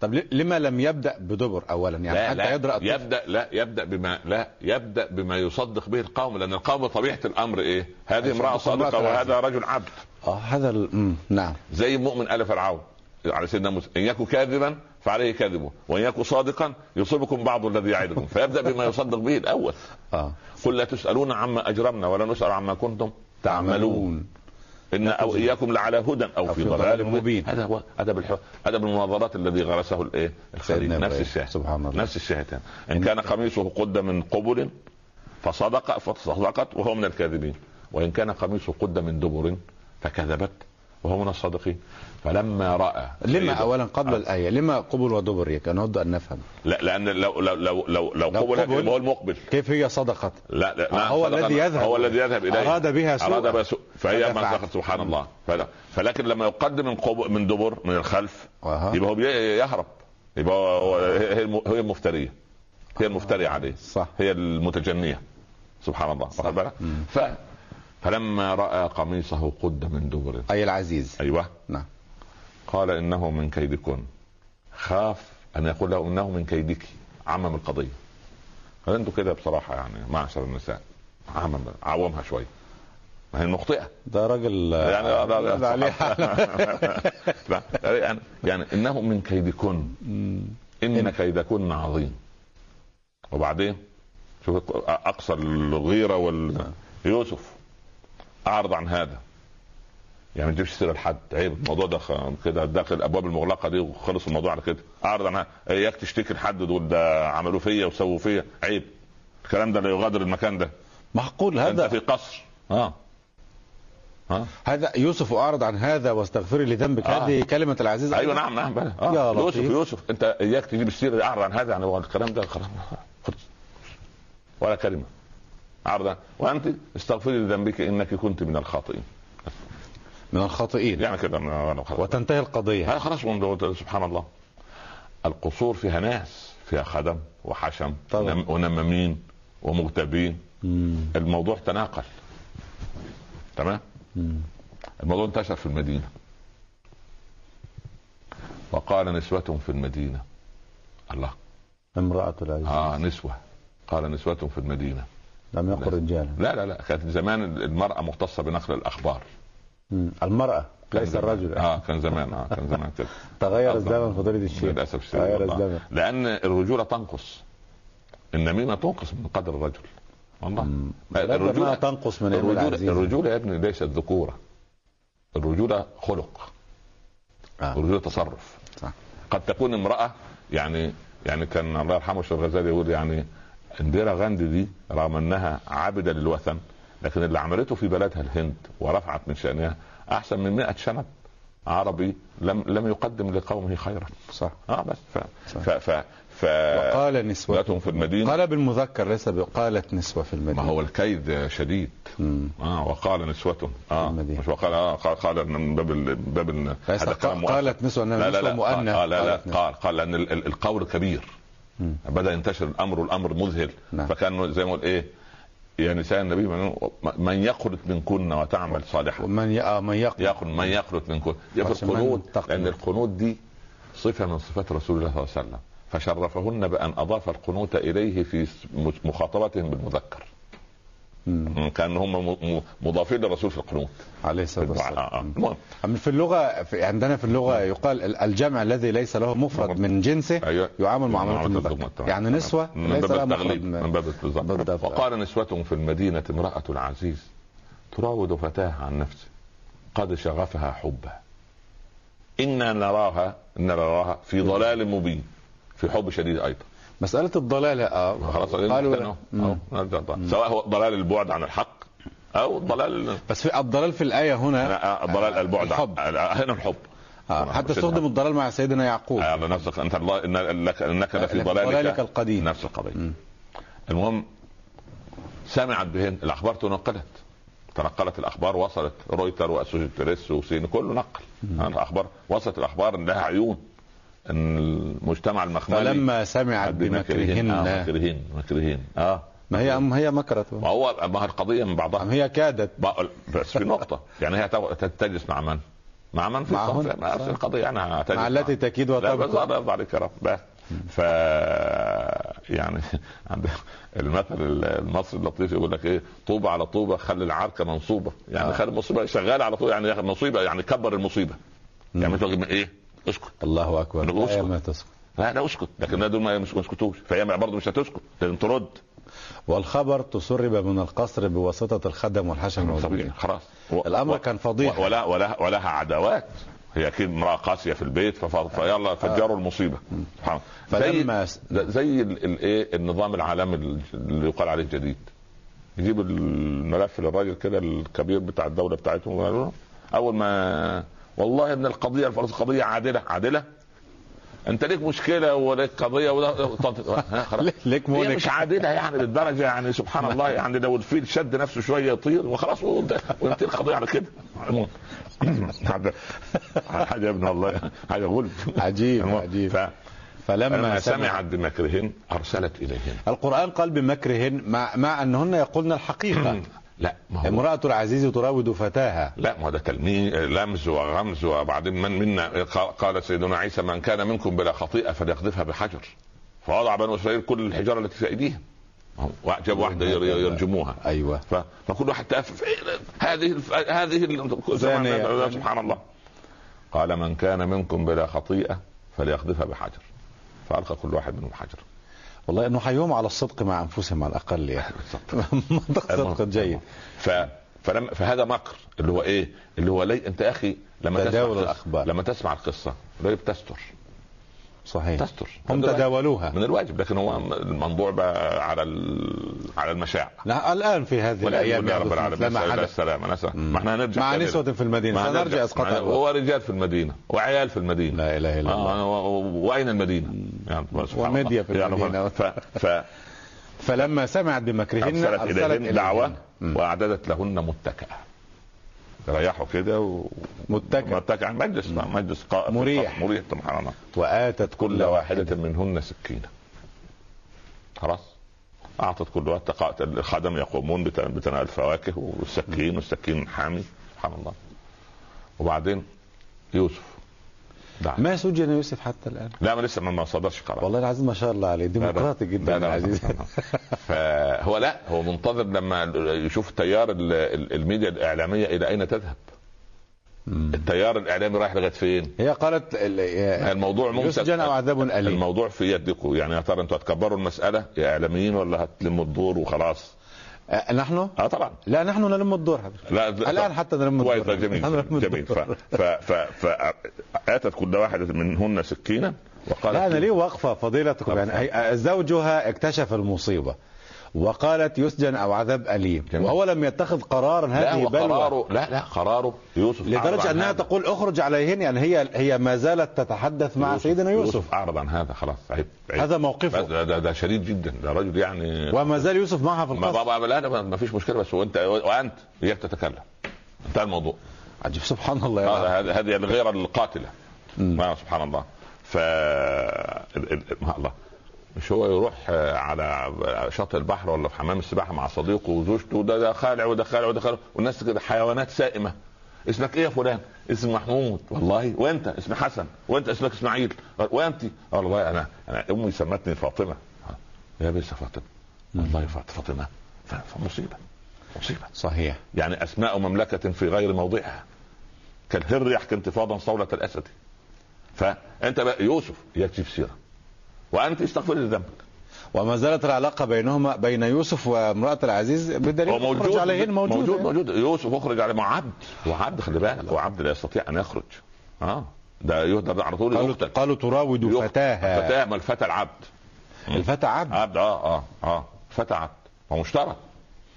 Speaker 1: طب لما لم يبدأ بدبر أولا؟ يعني
Speaker 2: لا
Speaker 1: حتى
Speaker 2: لا
Speaker 1: يدرأ الطفل.
Speaker 2: يبدا لا يبدأ بما لا يبدأ بما يصدق به القوم لأن القوم بطبيعه الأمر إيه؟ هذه
Speaker 1: امرأة صادقة
Speaker 2: وهذا رجل عبد.
Speaker 1: آه هذا ال... نعم.
Speaker 2: زي المؤمن آل فرعون. على سيدنا موسى. إن يكن كاذبا فعليه كذبه. وإن يكن صادقا يصيبكم بعض الذي يعدكم. فيبدأ بما يصدق به الأول.
Speaker 1: آه.
Speaker 2: قل لا تسألون عما أجرمنا ولا نسأل عما كنتم تعملون. إن أو إياكم لعلى هدى أو في ضلال مبين. هذا هو أدب الحو... أدب المناظرات الذي غرسه الايه الخليل
Speaker 1: سيدنا
Speaker 2: نفس. الشاهد.
Speaker 1: سبحان الله.
Speaker 2: نفس الشاهد. إن كان قميصه قد من قبل فصدق فصدقت وهو من الكاذبين. وإن كان قميصه قد من دبر فكذبت. وهو من الصادقين. فلما رأى
Speaker 1: لما اولا قبل. الآية لما قبل ودبر كان؟ نود أن نفهم.
Speaker 2: لا لأن لو لو لو لو, لو قبل
Speaker 1: قبل-
Speaker 2: هو المقبل.
Speaker 1: كيف هي صدقت؟
Speaker 2: لا لا
Speaker 1: آه،
Speaker 2: نعم،
Speaker 1: هو الذي. يذهب.
Speaker 2: هو الذي يذهب إليه.
Speaker 1: أراد بها سوءا.
Speaker 2: اراد بها سوء فهي ما. صدقت سبحان الله. فلا فلكن لما يقدم من قب... من دبر من الخلف. يبقى هو يهرب. يبقى هو هي الم- هي المفترية. هي المفترية عليه.
Speaker 1: صح.
Speaker 2: هي المتجنية. سبحان الله. واخد بالك؟ فلما رأى قميصه قد من دبر.
Speaker 1: أي العزيز.
Speaker 2: أيوه.
Speaker 1: نعم.
Speaker 2: قال إنه من كيدكن خاف أن يقول له إنه من كيدك. عمم القضية. هل أنتوا كده بصراحة يعني معشر النساء. عمم عومها شوي. ما هي مخطئة.
Speaker 1: ده راجل
Speaker 2: يعني لا لا
Speaker 1: لا. عليه
Speaker 2: يعني, يعني إنه من كيدكن إن كيدكن عظيم. وبعدين شوف أقصى الغيرة وال يوسف أعرض عن هذا. يعني ما تجيبش سيرة لحد. عيب. الموضوع ده كده داخل الابواب المغلقة دي وخلص الموضوع على كده. أعرض عنها إياك تشتكي لحد دول. ده عملوا فيا وسووا فيا. عيب. الكلام ده لا يغادر المكان ده.
Speaker 1: معقول
Speaker 2: أنت
Speaker 1: هذا
Speaker 2: في قصر. آه. ها
Speaker 1: هذا يوسف أعرض عن هذا واستغفري لذنبك
Speaker 2: آه.
Speaker 1: هذه كلمة العزيز. أيوه؟
Speaker 2: نعم نعم بلى.
Speaker 1: يا
Speaker 2: آه.
Speaker 1: لطيف.
Speaker 2: يوسف يوسف أنت إياك تجيب السيرة أعرض عن هذا. يعني هو الكلام ده خلاص. خلص ولا كلمة. عرضا. وأنت استغفري لذنبك إنك كنت من الخاطئين.
Speaker 1: من الخاطئين.
Speaker 2: يعني كده
Speaker 1: وتنتهي
Speaker 2: القضية. خلاص سبحان الله. القصور فيها ناس فيها خدم وحشم
Speaker 1: طبعا.
Speaker 2: ونمامين ومغتابين. الموضوع تناقل. تمام؟ الموضوع انتشر في المدينة. وقال نسوة في المدينة. الله.
Speaker 1: امرأة العزيز.
Speaker 2: آه نسوة. قال نسوة في المدينة.
Speaker 1: لم يقل رجالا.
Speaker 2: لا لا لا. كانت زمان المرأة مختصة بنقل الأخبار.
Speaker 1: مم. المرأة. ليس الرجل.
Speaker 2: آه كان زمان. آه كان زمان كده.
Speaker 1: تغير الزمن فضيلة الشيخ.
Speaker 2: الشديد.
Speaker 1: تغير. الزمن.
Speaker 2: لأن الرجولة تنقص. النميمة تنقص من قدر الرجل. والله.
Speaker 1: الرجولة تنقص من العزيز.
Speaker 2: الرجولة يا ابني ليست ذكورة. الرجولة خلق.
Speaker 1: آه.
Speaker 2: الرجولة تصرف.
Speaker 1: صح.
Speaker 2: قد تكون امرأة يعني يعني كان الله يرحمه الشيخ الغزالي يقول يعني انديرا غاندي دي رغم انها عابدة للوثن لكن اللي عملته في بلدها الهند ورفعت من شأنها أحسن من 100 شنب عربي لم لم يقدم لقومه خيرا
Speaker 1: صح
Speaker 2: آه بس ف
Speaker 1: صح.
Speaker 2: ف ف, ف...
Speaker 1: وقال نسوة
Speaker 2: في المدينة
Speaker 1: قال بالمذكر ليس قالت نسوة في المدينة
Speaker 2: ما هو الكيد شديد
Speaker 1: مم.
Speaker 2: آه وقال نسوة آه
Speaker 1: المدينة.
Speaker 2: مش وقال آه قال, قال من باب ال... باب ال... هذا.
Speaker 1: قالت نسوة
Speaker 2: لا لا
Speaker 1: نسوة
Speaker 2: لا
Speaker 1: مؤنث
Speaker 2: قال لا لا
Speaker 1: نسوة.
Speaker 2: قال قال لأن ال- ال- القول كبير
Speaker 1: مم.
Speaker 2: بدأ ينتشر الأمر والأمر مذهل
Speaker 1: نعم.
Speaker 2: فكان زي ما يقول إيه يا نساء النبي من, من يقنت منكن وتعمل صالحا
Speaker 1: ومن ي... آه، من
Speaker 2: يقن من يقنت منكن القنوت. لأن القنوت دي صفة من صفات رسول الله صلى الله عليه وسلم فشرفهن بأن أضاف القنوت إليه في مخاطبتهم بالمذكر. كان هم مضافين للرسول في القنوت
Speaker 1: عليه
Speaker 2: في
Speaker 1: الصلاة
Speaker 2: الدعاء آه، آه.
Speaker 1: والسلام في اللغة في عندنا في اللغة يقال ال- الجمع الذي ليس له مفرد من جنسه
Speaker 2: أيوه.
Speaker 1: يعامل معاملة
Speaker 2: معاملة
Speaker 1: المذكر. يعني نسوة
Speaker 2: من
Speaker 1: ليس
Speaker 2: باب
Speaker 1: لها مفرد
Speaker 2: التغليب من باب
Speaker 1: بالضبط.
Speaker 2: وقال نسوة في المدينة امرأة العزيز تراود فتاها عن نفسه قد شغفها حبا إنا نراها إنا نراها في ضلال مبين في حب شديد أيضا.
Speaker 1: مسألة الضلال آه
Speaker 2: خلاص
Speaker 1: قالوا.
Speaker 2: سواء هو ضلال البعد عن الحق أو ضلال
Speaker 1: بس في الضلال في الآية هنا
Speaker 2: آه، ضلال البعد
Speaker 1: الحب.
Speaker 2: هنا الحب
Speaker 1: آه. حتى استخدم الضلال مع سيدنا يعقوب
Speaker 2: على نفسك انت الله إن لك انك لفي ضلالك,
Speaker 1: ضلالك القديم.
Speaker 2: نفس
Speaker 1: القضية.
Speaker 2: المهم سمعت بهن الاخبار تنقلت تنقلت الاخبار وصلت رويتر واسوشيتد بريس وسين كله نقل آه، الاخبار وصلت الاخبار لها عيون أن المجتمع المخملي
Speaker 1: فلما سمعت بمكرهن.
Speaker 2: آه مكرهن مكرهن آه.
Speaker 1: ما هي أم هي مكرت.
Speaker 2: ما هو ما هي القضية من بعضها.
Speaker 1: هي كادت.
Speaker 2: بس في نقطة. يعني هي تجلس مع من؟ مع من في. الصف؟ ما في القضية يعني هتجلس
Speaker 1: مع التي تكيد وتبقى.
Speaker 2: يرضى عليك يا رب. بس. ف يعني عند المثل المصري اللطيف يقول لك إيه؟ طوبه على طوبه خلي العركه منصوبة. يعني
Speaker 1: آه.
Speaker 2: خلي المصيبة شغالة على طول يعني مصيبه يعني كبر المصيبة. يعني تقول إيه؟ اسكت.
Speaker 1: الله أكبر.
Speaker 2: نقول
Speaker 1: لا
Speaker 2: اسكت.
Speaker 1: ما تسكت.
Speaker 2: لا لا اسكت. لكن دول ما يسكتوش فهي برضه مش هتسكت. لازم ترد.
Speaker 1: والخبر تسرب من القصر بواسطة الخدم والحشم
Speaker 2: طبيعي خلاص. و-
Speaker 1: الأمر
Speaker 2: و-
Speaker 1: كان فضيحة.
Speaker 2: و- ولا ولا ولها عداوات. هي أكيد امرأة قاسية في البيت فيلا فجروا المصيبة. سبحان الله.
Speaker 1: فلما-
Speaker 2: زي زي ال- الايه النظام العالمي اللي يقال عليه جديد يجيب الملف للراجل كده الكبير بتاع الدولة بتاعتهم. أول ما والله ان القضية الفلسطينيه قضية عادلة عادلة. انت ليك مشكلة وليك قضية خلاص.
Speaker 1: ليك
Speaker 2: هي
Speaker 1: مولك
Speaker 2: مش عادلة يعني للدرجة يعني سبحان الله يعني لو الفيل شد نفسه شوية يطير وخلاص وانت- وانتهي القضية على كده. حاجة يا ابن الله حاجة غلب.
Speaker 1: عجيب عجيب.
Speaker 2: ف-
Speaker 1: فلما
Speaker 2: فلما
Speaker 1: سمع
Speaker 2: سمعت بمكرهن أرسلت إليهن.
Speaker 1: القرآن قال بمكرهن مع, مع أنهن يقولن الحقيقة.
Speaker 2: لا ما هو
Speaker 1: امرأة العزيز تراود فتاها.
Speaker 2: لا ما ده تلميذ لمز وغمز وبعدين من منا قال سيدنا عيسى من كان منكم بلا خطيئة فليقذفها بحجر. فوضع بنو إسرائيل كل الحجارة التي في أيديهم. جاب واحدة ير- يرجموها.
Speaker 1: أيوة.
Speaker 2: ف- فكل واحد تأفف هذه هذه. سبحان الله. قال من كان منكم بلا خطيئة فليقذفها بحجر. فألقى كل واحد منهم حجر.
Speaker 1: والله نحييهم على الصدق مع أنفسهم على الأقل يعني. منطق صدق جيد.
Speaker 2: ف فلما فهذا مكر اللي هو إيه؟ اللي هو لي أنت أخي لما تسمع
Speaker 1: الأخبار.
Speaker 2: لما تسمع القصة ليه بتستر.
Speaker 1: صحيح
Speaker 2: تستر
Speaker 1: هم تداولوها
Speaker 2: من الواجب لكن هو الموضوع بقى على على المشاع
Speaker 1: لا الآن في هذه الأيام
Speaker 2: يا رب العالمين السلامة نسأل ما إحنا هنرجع
Speaker 1: مع. نسوة في
Speaker 2: هنرجع.
Speaker 1: سنرجع إسقاط
Speaker 2: ما-
Speaker 1: الوقت.
Speaker 2: هو رجال في المدينة وعيال في المدينة
Speaker 1: لا إله إلا الله
Speaker 2: آه وأين المدينة؟ يعني
Speaker 1: وميديا. في المدينة.
Speaker 2: ف... ف...
Speaker 1: فلما سمعت بمكرهن
Speaker 2: أرسلت إليهن
Speaker 1: دعوة.
Speaker 2: وأعددت لهن متكئا ريحوا كده و...
Speaker 1: متكئ.
Speaker 2: متكئا مجلس مجلس قائم
Speaker 1: مريح.
Speaker 2: مريح سبحان الله
Speaker 1: وآتت
Speaker 2: كل واحدة منهن سكينة. خلاص. أعطت كل واحد. الخدم يقومون بت- بتناول الفواكه والسكين والسكين حامي. سبحان الله. وبعدين يوسف. دعا
Speaker 1: ما سجن يوسف حتى الآن؟
Speaker 2: لا ما لسه ما ما صدرش قرار.
Speaker 1: والله العظيم ما شاء الله عليه. ديمقراطي جدا
Speaker 2: لا
Speaker 1: العزيز.
Speaker 2: فهو لا هو منتظر لما يشوف تيار ال- ال- الميديا الإعلامية إلى أين تذهب. التيار الإعلامي رايح لغاية فين؟
Speaker 1: هي قالت
Speaker 2: الموضوع ممكن
Speaker 1: يسجن أو عذاب أليم.
Speaker 2: الموضوع في يدكم. يعني يا ترى أنتوا هتكبروا المسألة؟ يا إعلاميين ولا هتلموا الدور وخلاص؟
Speaker 1: آه، نحن؟
Speaker 2: آه طبعا.
Speaker 1: لا نحن نلم الدور
Speaker 2: لا
Speaker 1: الآن حتى نلم الدور.
Speaker 2: كويس جميل جميل. ف فاتت كل واحدة منهن سكينا وقالت
Speaker 1: لا أنا ليه وقفة فضيلتكم. يعني زوجها اكتشف المصيبة. وقالت يسجن أو عذاب أليم.
Speaker 2: جميل.
Speaker 1: وهو لم يتخذ قرارا هذه بلوى.
Speaker 2: قراره لا لا قراره يوسف لدرجة
Speaker 1: أنها
Speaker 2: هذا.
Speaker 1: تقول اخرج عليهن يعني هي هي ما زالت تتحدث مع سيدنا يوسف.
Speaker 2: أعرض عن هذا خلاص عيب عيب.
Speaker 1: هذا موقفه.
Speaker 2: ده, ده, ده شديد جدا ده رجل يعني
Speaker 1: وما زال يوسف معها في
Speaker 2: ما
Speaker 1: القصر.
Speaker 2: بابا لا لا ما فيش مشكلة بس وانت وأنت اياك تتكلم انتهى الموضوع.
Speaker 1: عجيب سبحان الله
Speaker 2: هذه هذه الغيرة القاتلة. ما سبحان الله. ف ال- ال- ما الله. مش هو يروح آه، على شاطئ البحر ولا في حمام السباحة مع صديقه وزوجته ده ده خالع وده خالع وده خالع والناس كده حيوانات سائمة. اسمك إيه يا فلان؟ اسمي محمود. والله. وأنت؟ اسمي حسن. وأنت؟ اسمك إسماعيل. وانت والله أنا أنا أمي سمتني فاطمة. يا بس فاطمة. والله فاط- فاطمه فمصيبة. مصيبة.
Speaker 1: صحيح.
Speaker 2: يعني أسماء مملكة في غير موضعها. كالهر يحكي انتفاضا صولة الأسد. فأنت بقى يوسف يكشف سيرة. وأنت استغفر ذنبك
Speaker 1: وما زالت العلاقة بينهما بين يوسف وامرأة العزيز
Speaker 2: هو موجود.
Speaker 1: عليهن موجود,
Speaker 2: موجود موجود. يوسف اخرج عليه. مع عبد. هو عبد خلي بالك. هو عبد لا يستطيع أن يخرج. آه ده يهدر على طول
Speaker 1: قالوا, قالوا تراود. فتاها.
Speaker 2: فتاه ما الفتى العبد.
Speaker 1: الفتى عبد.
Speaker 2: عبد آه آه آه. فتى عبد. هو مشترى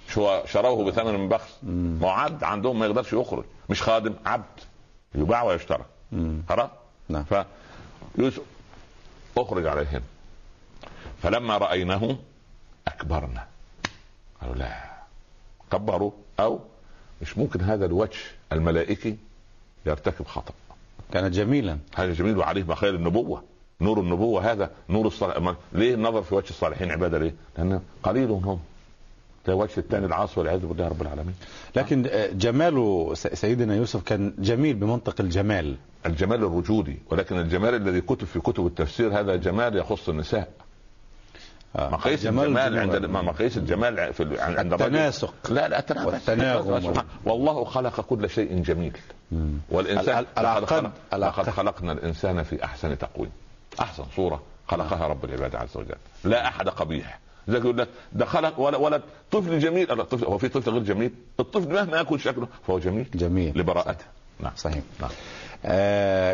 Speaker 2: شو شروه بثمن بخس. ما هو عبد. عندهم ما يقدرش يخرج. مش خادم عبد. يباع ويشترى. خلاص؟
Speaker 1: نعم.
Speaker 2: فيوسف أخرج عليهن فلما رأينه أكبرنا. قالوا لا. كبروا أو مش ممكن هذا الوجه الملائكي يرتكب خطأ.
Speaker 1: كان جميلا.
Speaker 2: هذا جميل وعليه مخيل النبوة. نور النبوة هذا نور الصالح. ليه النظر في وجه الصالحين عبادة ليه؟ لأن قليل هم. ده وجه الثاني العاصي والعياذ بالله رب العالمين.
Speaker 1: لكن آه، جمال س- سيدنا يوسف كان جميل بمنطق الجمال.
Speaker 2: الجمال الوجودي ولكن الجمال الذي كتب في كتب التفسير هذا جمال يخص النساء.
Speaker 1: آه،
Speaker 2: مقاييس
Speaker 1: جمال
Speaker 2: الجمال عند
Speaker 1: الجمال.
Speaker 2: مقاييس الجمال في عند
Speaker 1: التناسق.
Speaker 2: لا لا التناسق والله خلق كل شيء جميل.
Speaker 1: مم. والإنسان
Speaker 2: لقد
Speaker 1: العقد.
Speaker 2: لقد خلقنا الإنسان في أحسن تقويم. أحسن صورة خلقها رب العباد عز وجل. لا أحد قبيح. زي يقول لك ده خلق ولد, ولد طفل جميل لا، طفل هو في طفل غير جميل؟ الطفل مهما يكن شكله فهو جميل.
Speaker 1: جميل.
Speaker 2: لبراءته. نعم.
Speaker 1: صحيح.
Speaker 2: نعم.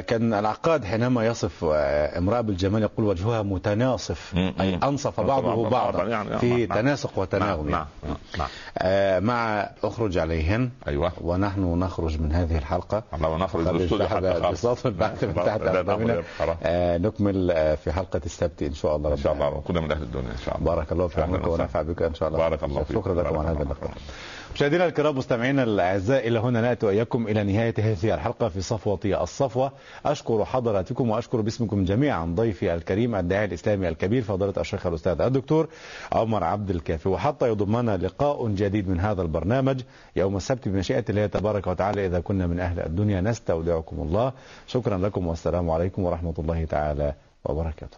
Speaker 1: كان العقاد حينما يصف آه امرأة بالجمال يقول وجهها متناصف. أي أنصف بعضه بعضا
Speaker 2: يعني-
Speaker 1: في
Speaker 2: نعم.
Speaker 1: تناسق وتناغم
Speaker 2: نعم
Speaker 1: يعني.
Speaker 2: نعم نعم
Speaker 1: آه مع أخرج عليهن
Speaker 2: أيوه
Speaker 1: ونحن نخرج من هذه الحلقة
Speaker 2: الله ونخرج الاستوديو حتى
Speaker 1: من تحت
Speaker 2: لا، خلاص.
Speaker 1: آه نكمل آه في حلقة السبت إن شاء الله
Speaker 2: إن
Speaker 1: رب
Speaker 2: شاء الله. كنا من أهل الدنيا إن شاء الله
Speaker 1: بارك الله في
Speaker 2: أهلاً
Speaker 1: عمرك
Speaker 2: وسهلاً.
Speaker 1: ونفع بك إن شاء الله
Speaker 2: بارك الله فيك.
Speaker 1: شكرا لكم على هذا اللقاء
Speaker 2: فيك.
Speaker 1: مشاهدينا الكرام مستمعينا الأعزاء إلى هنا نأتي وإياكم إلى نهاية هذه الحلقة في صفوة الصفوة أشكر حضراتكم وأشكر باسمكم جميعا ضيفي الكريم الداعي الإسلامي الكبير فضيلة الشيخ الأستاذ الدكتور عمر عبد الكافي. وحتى يضمنا لقاء جديد من هذا البرنامج يوم السبت بمشيئة الله تبارك وتعالى. إذا كنا من أهل الدنيا نستودعكم الله. شكرا لكم والسلام عليكم ورحمة الله تعالى وبركاته.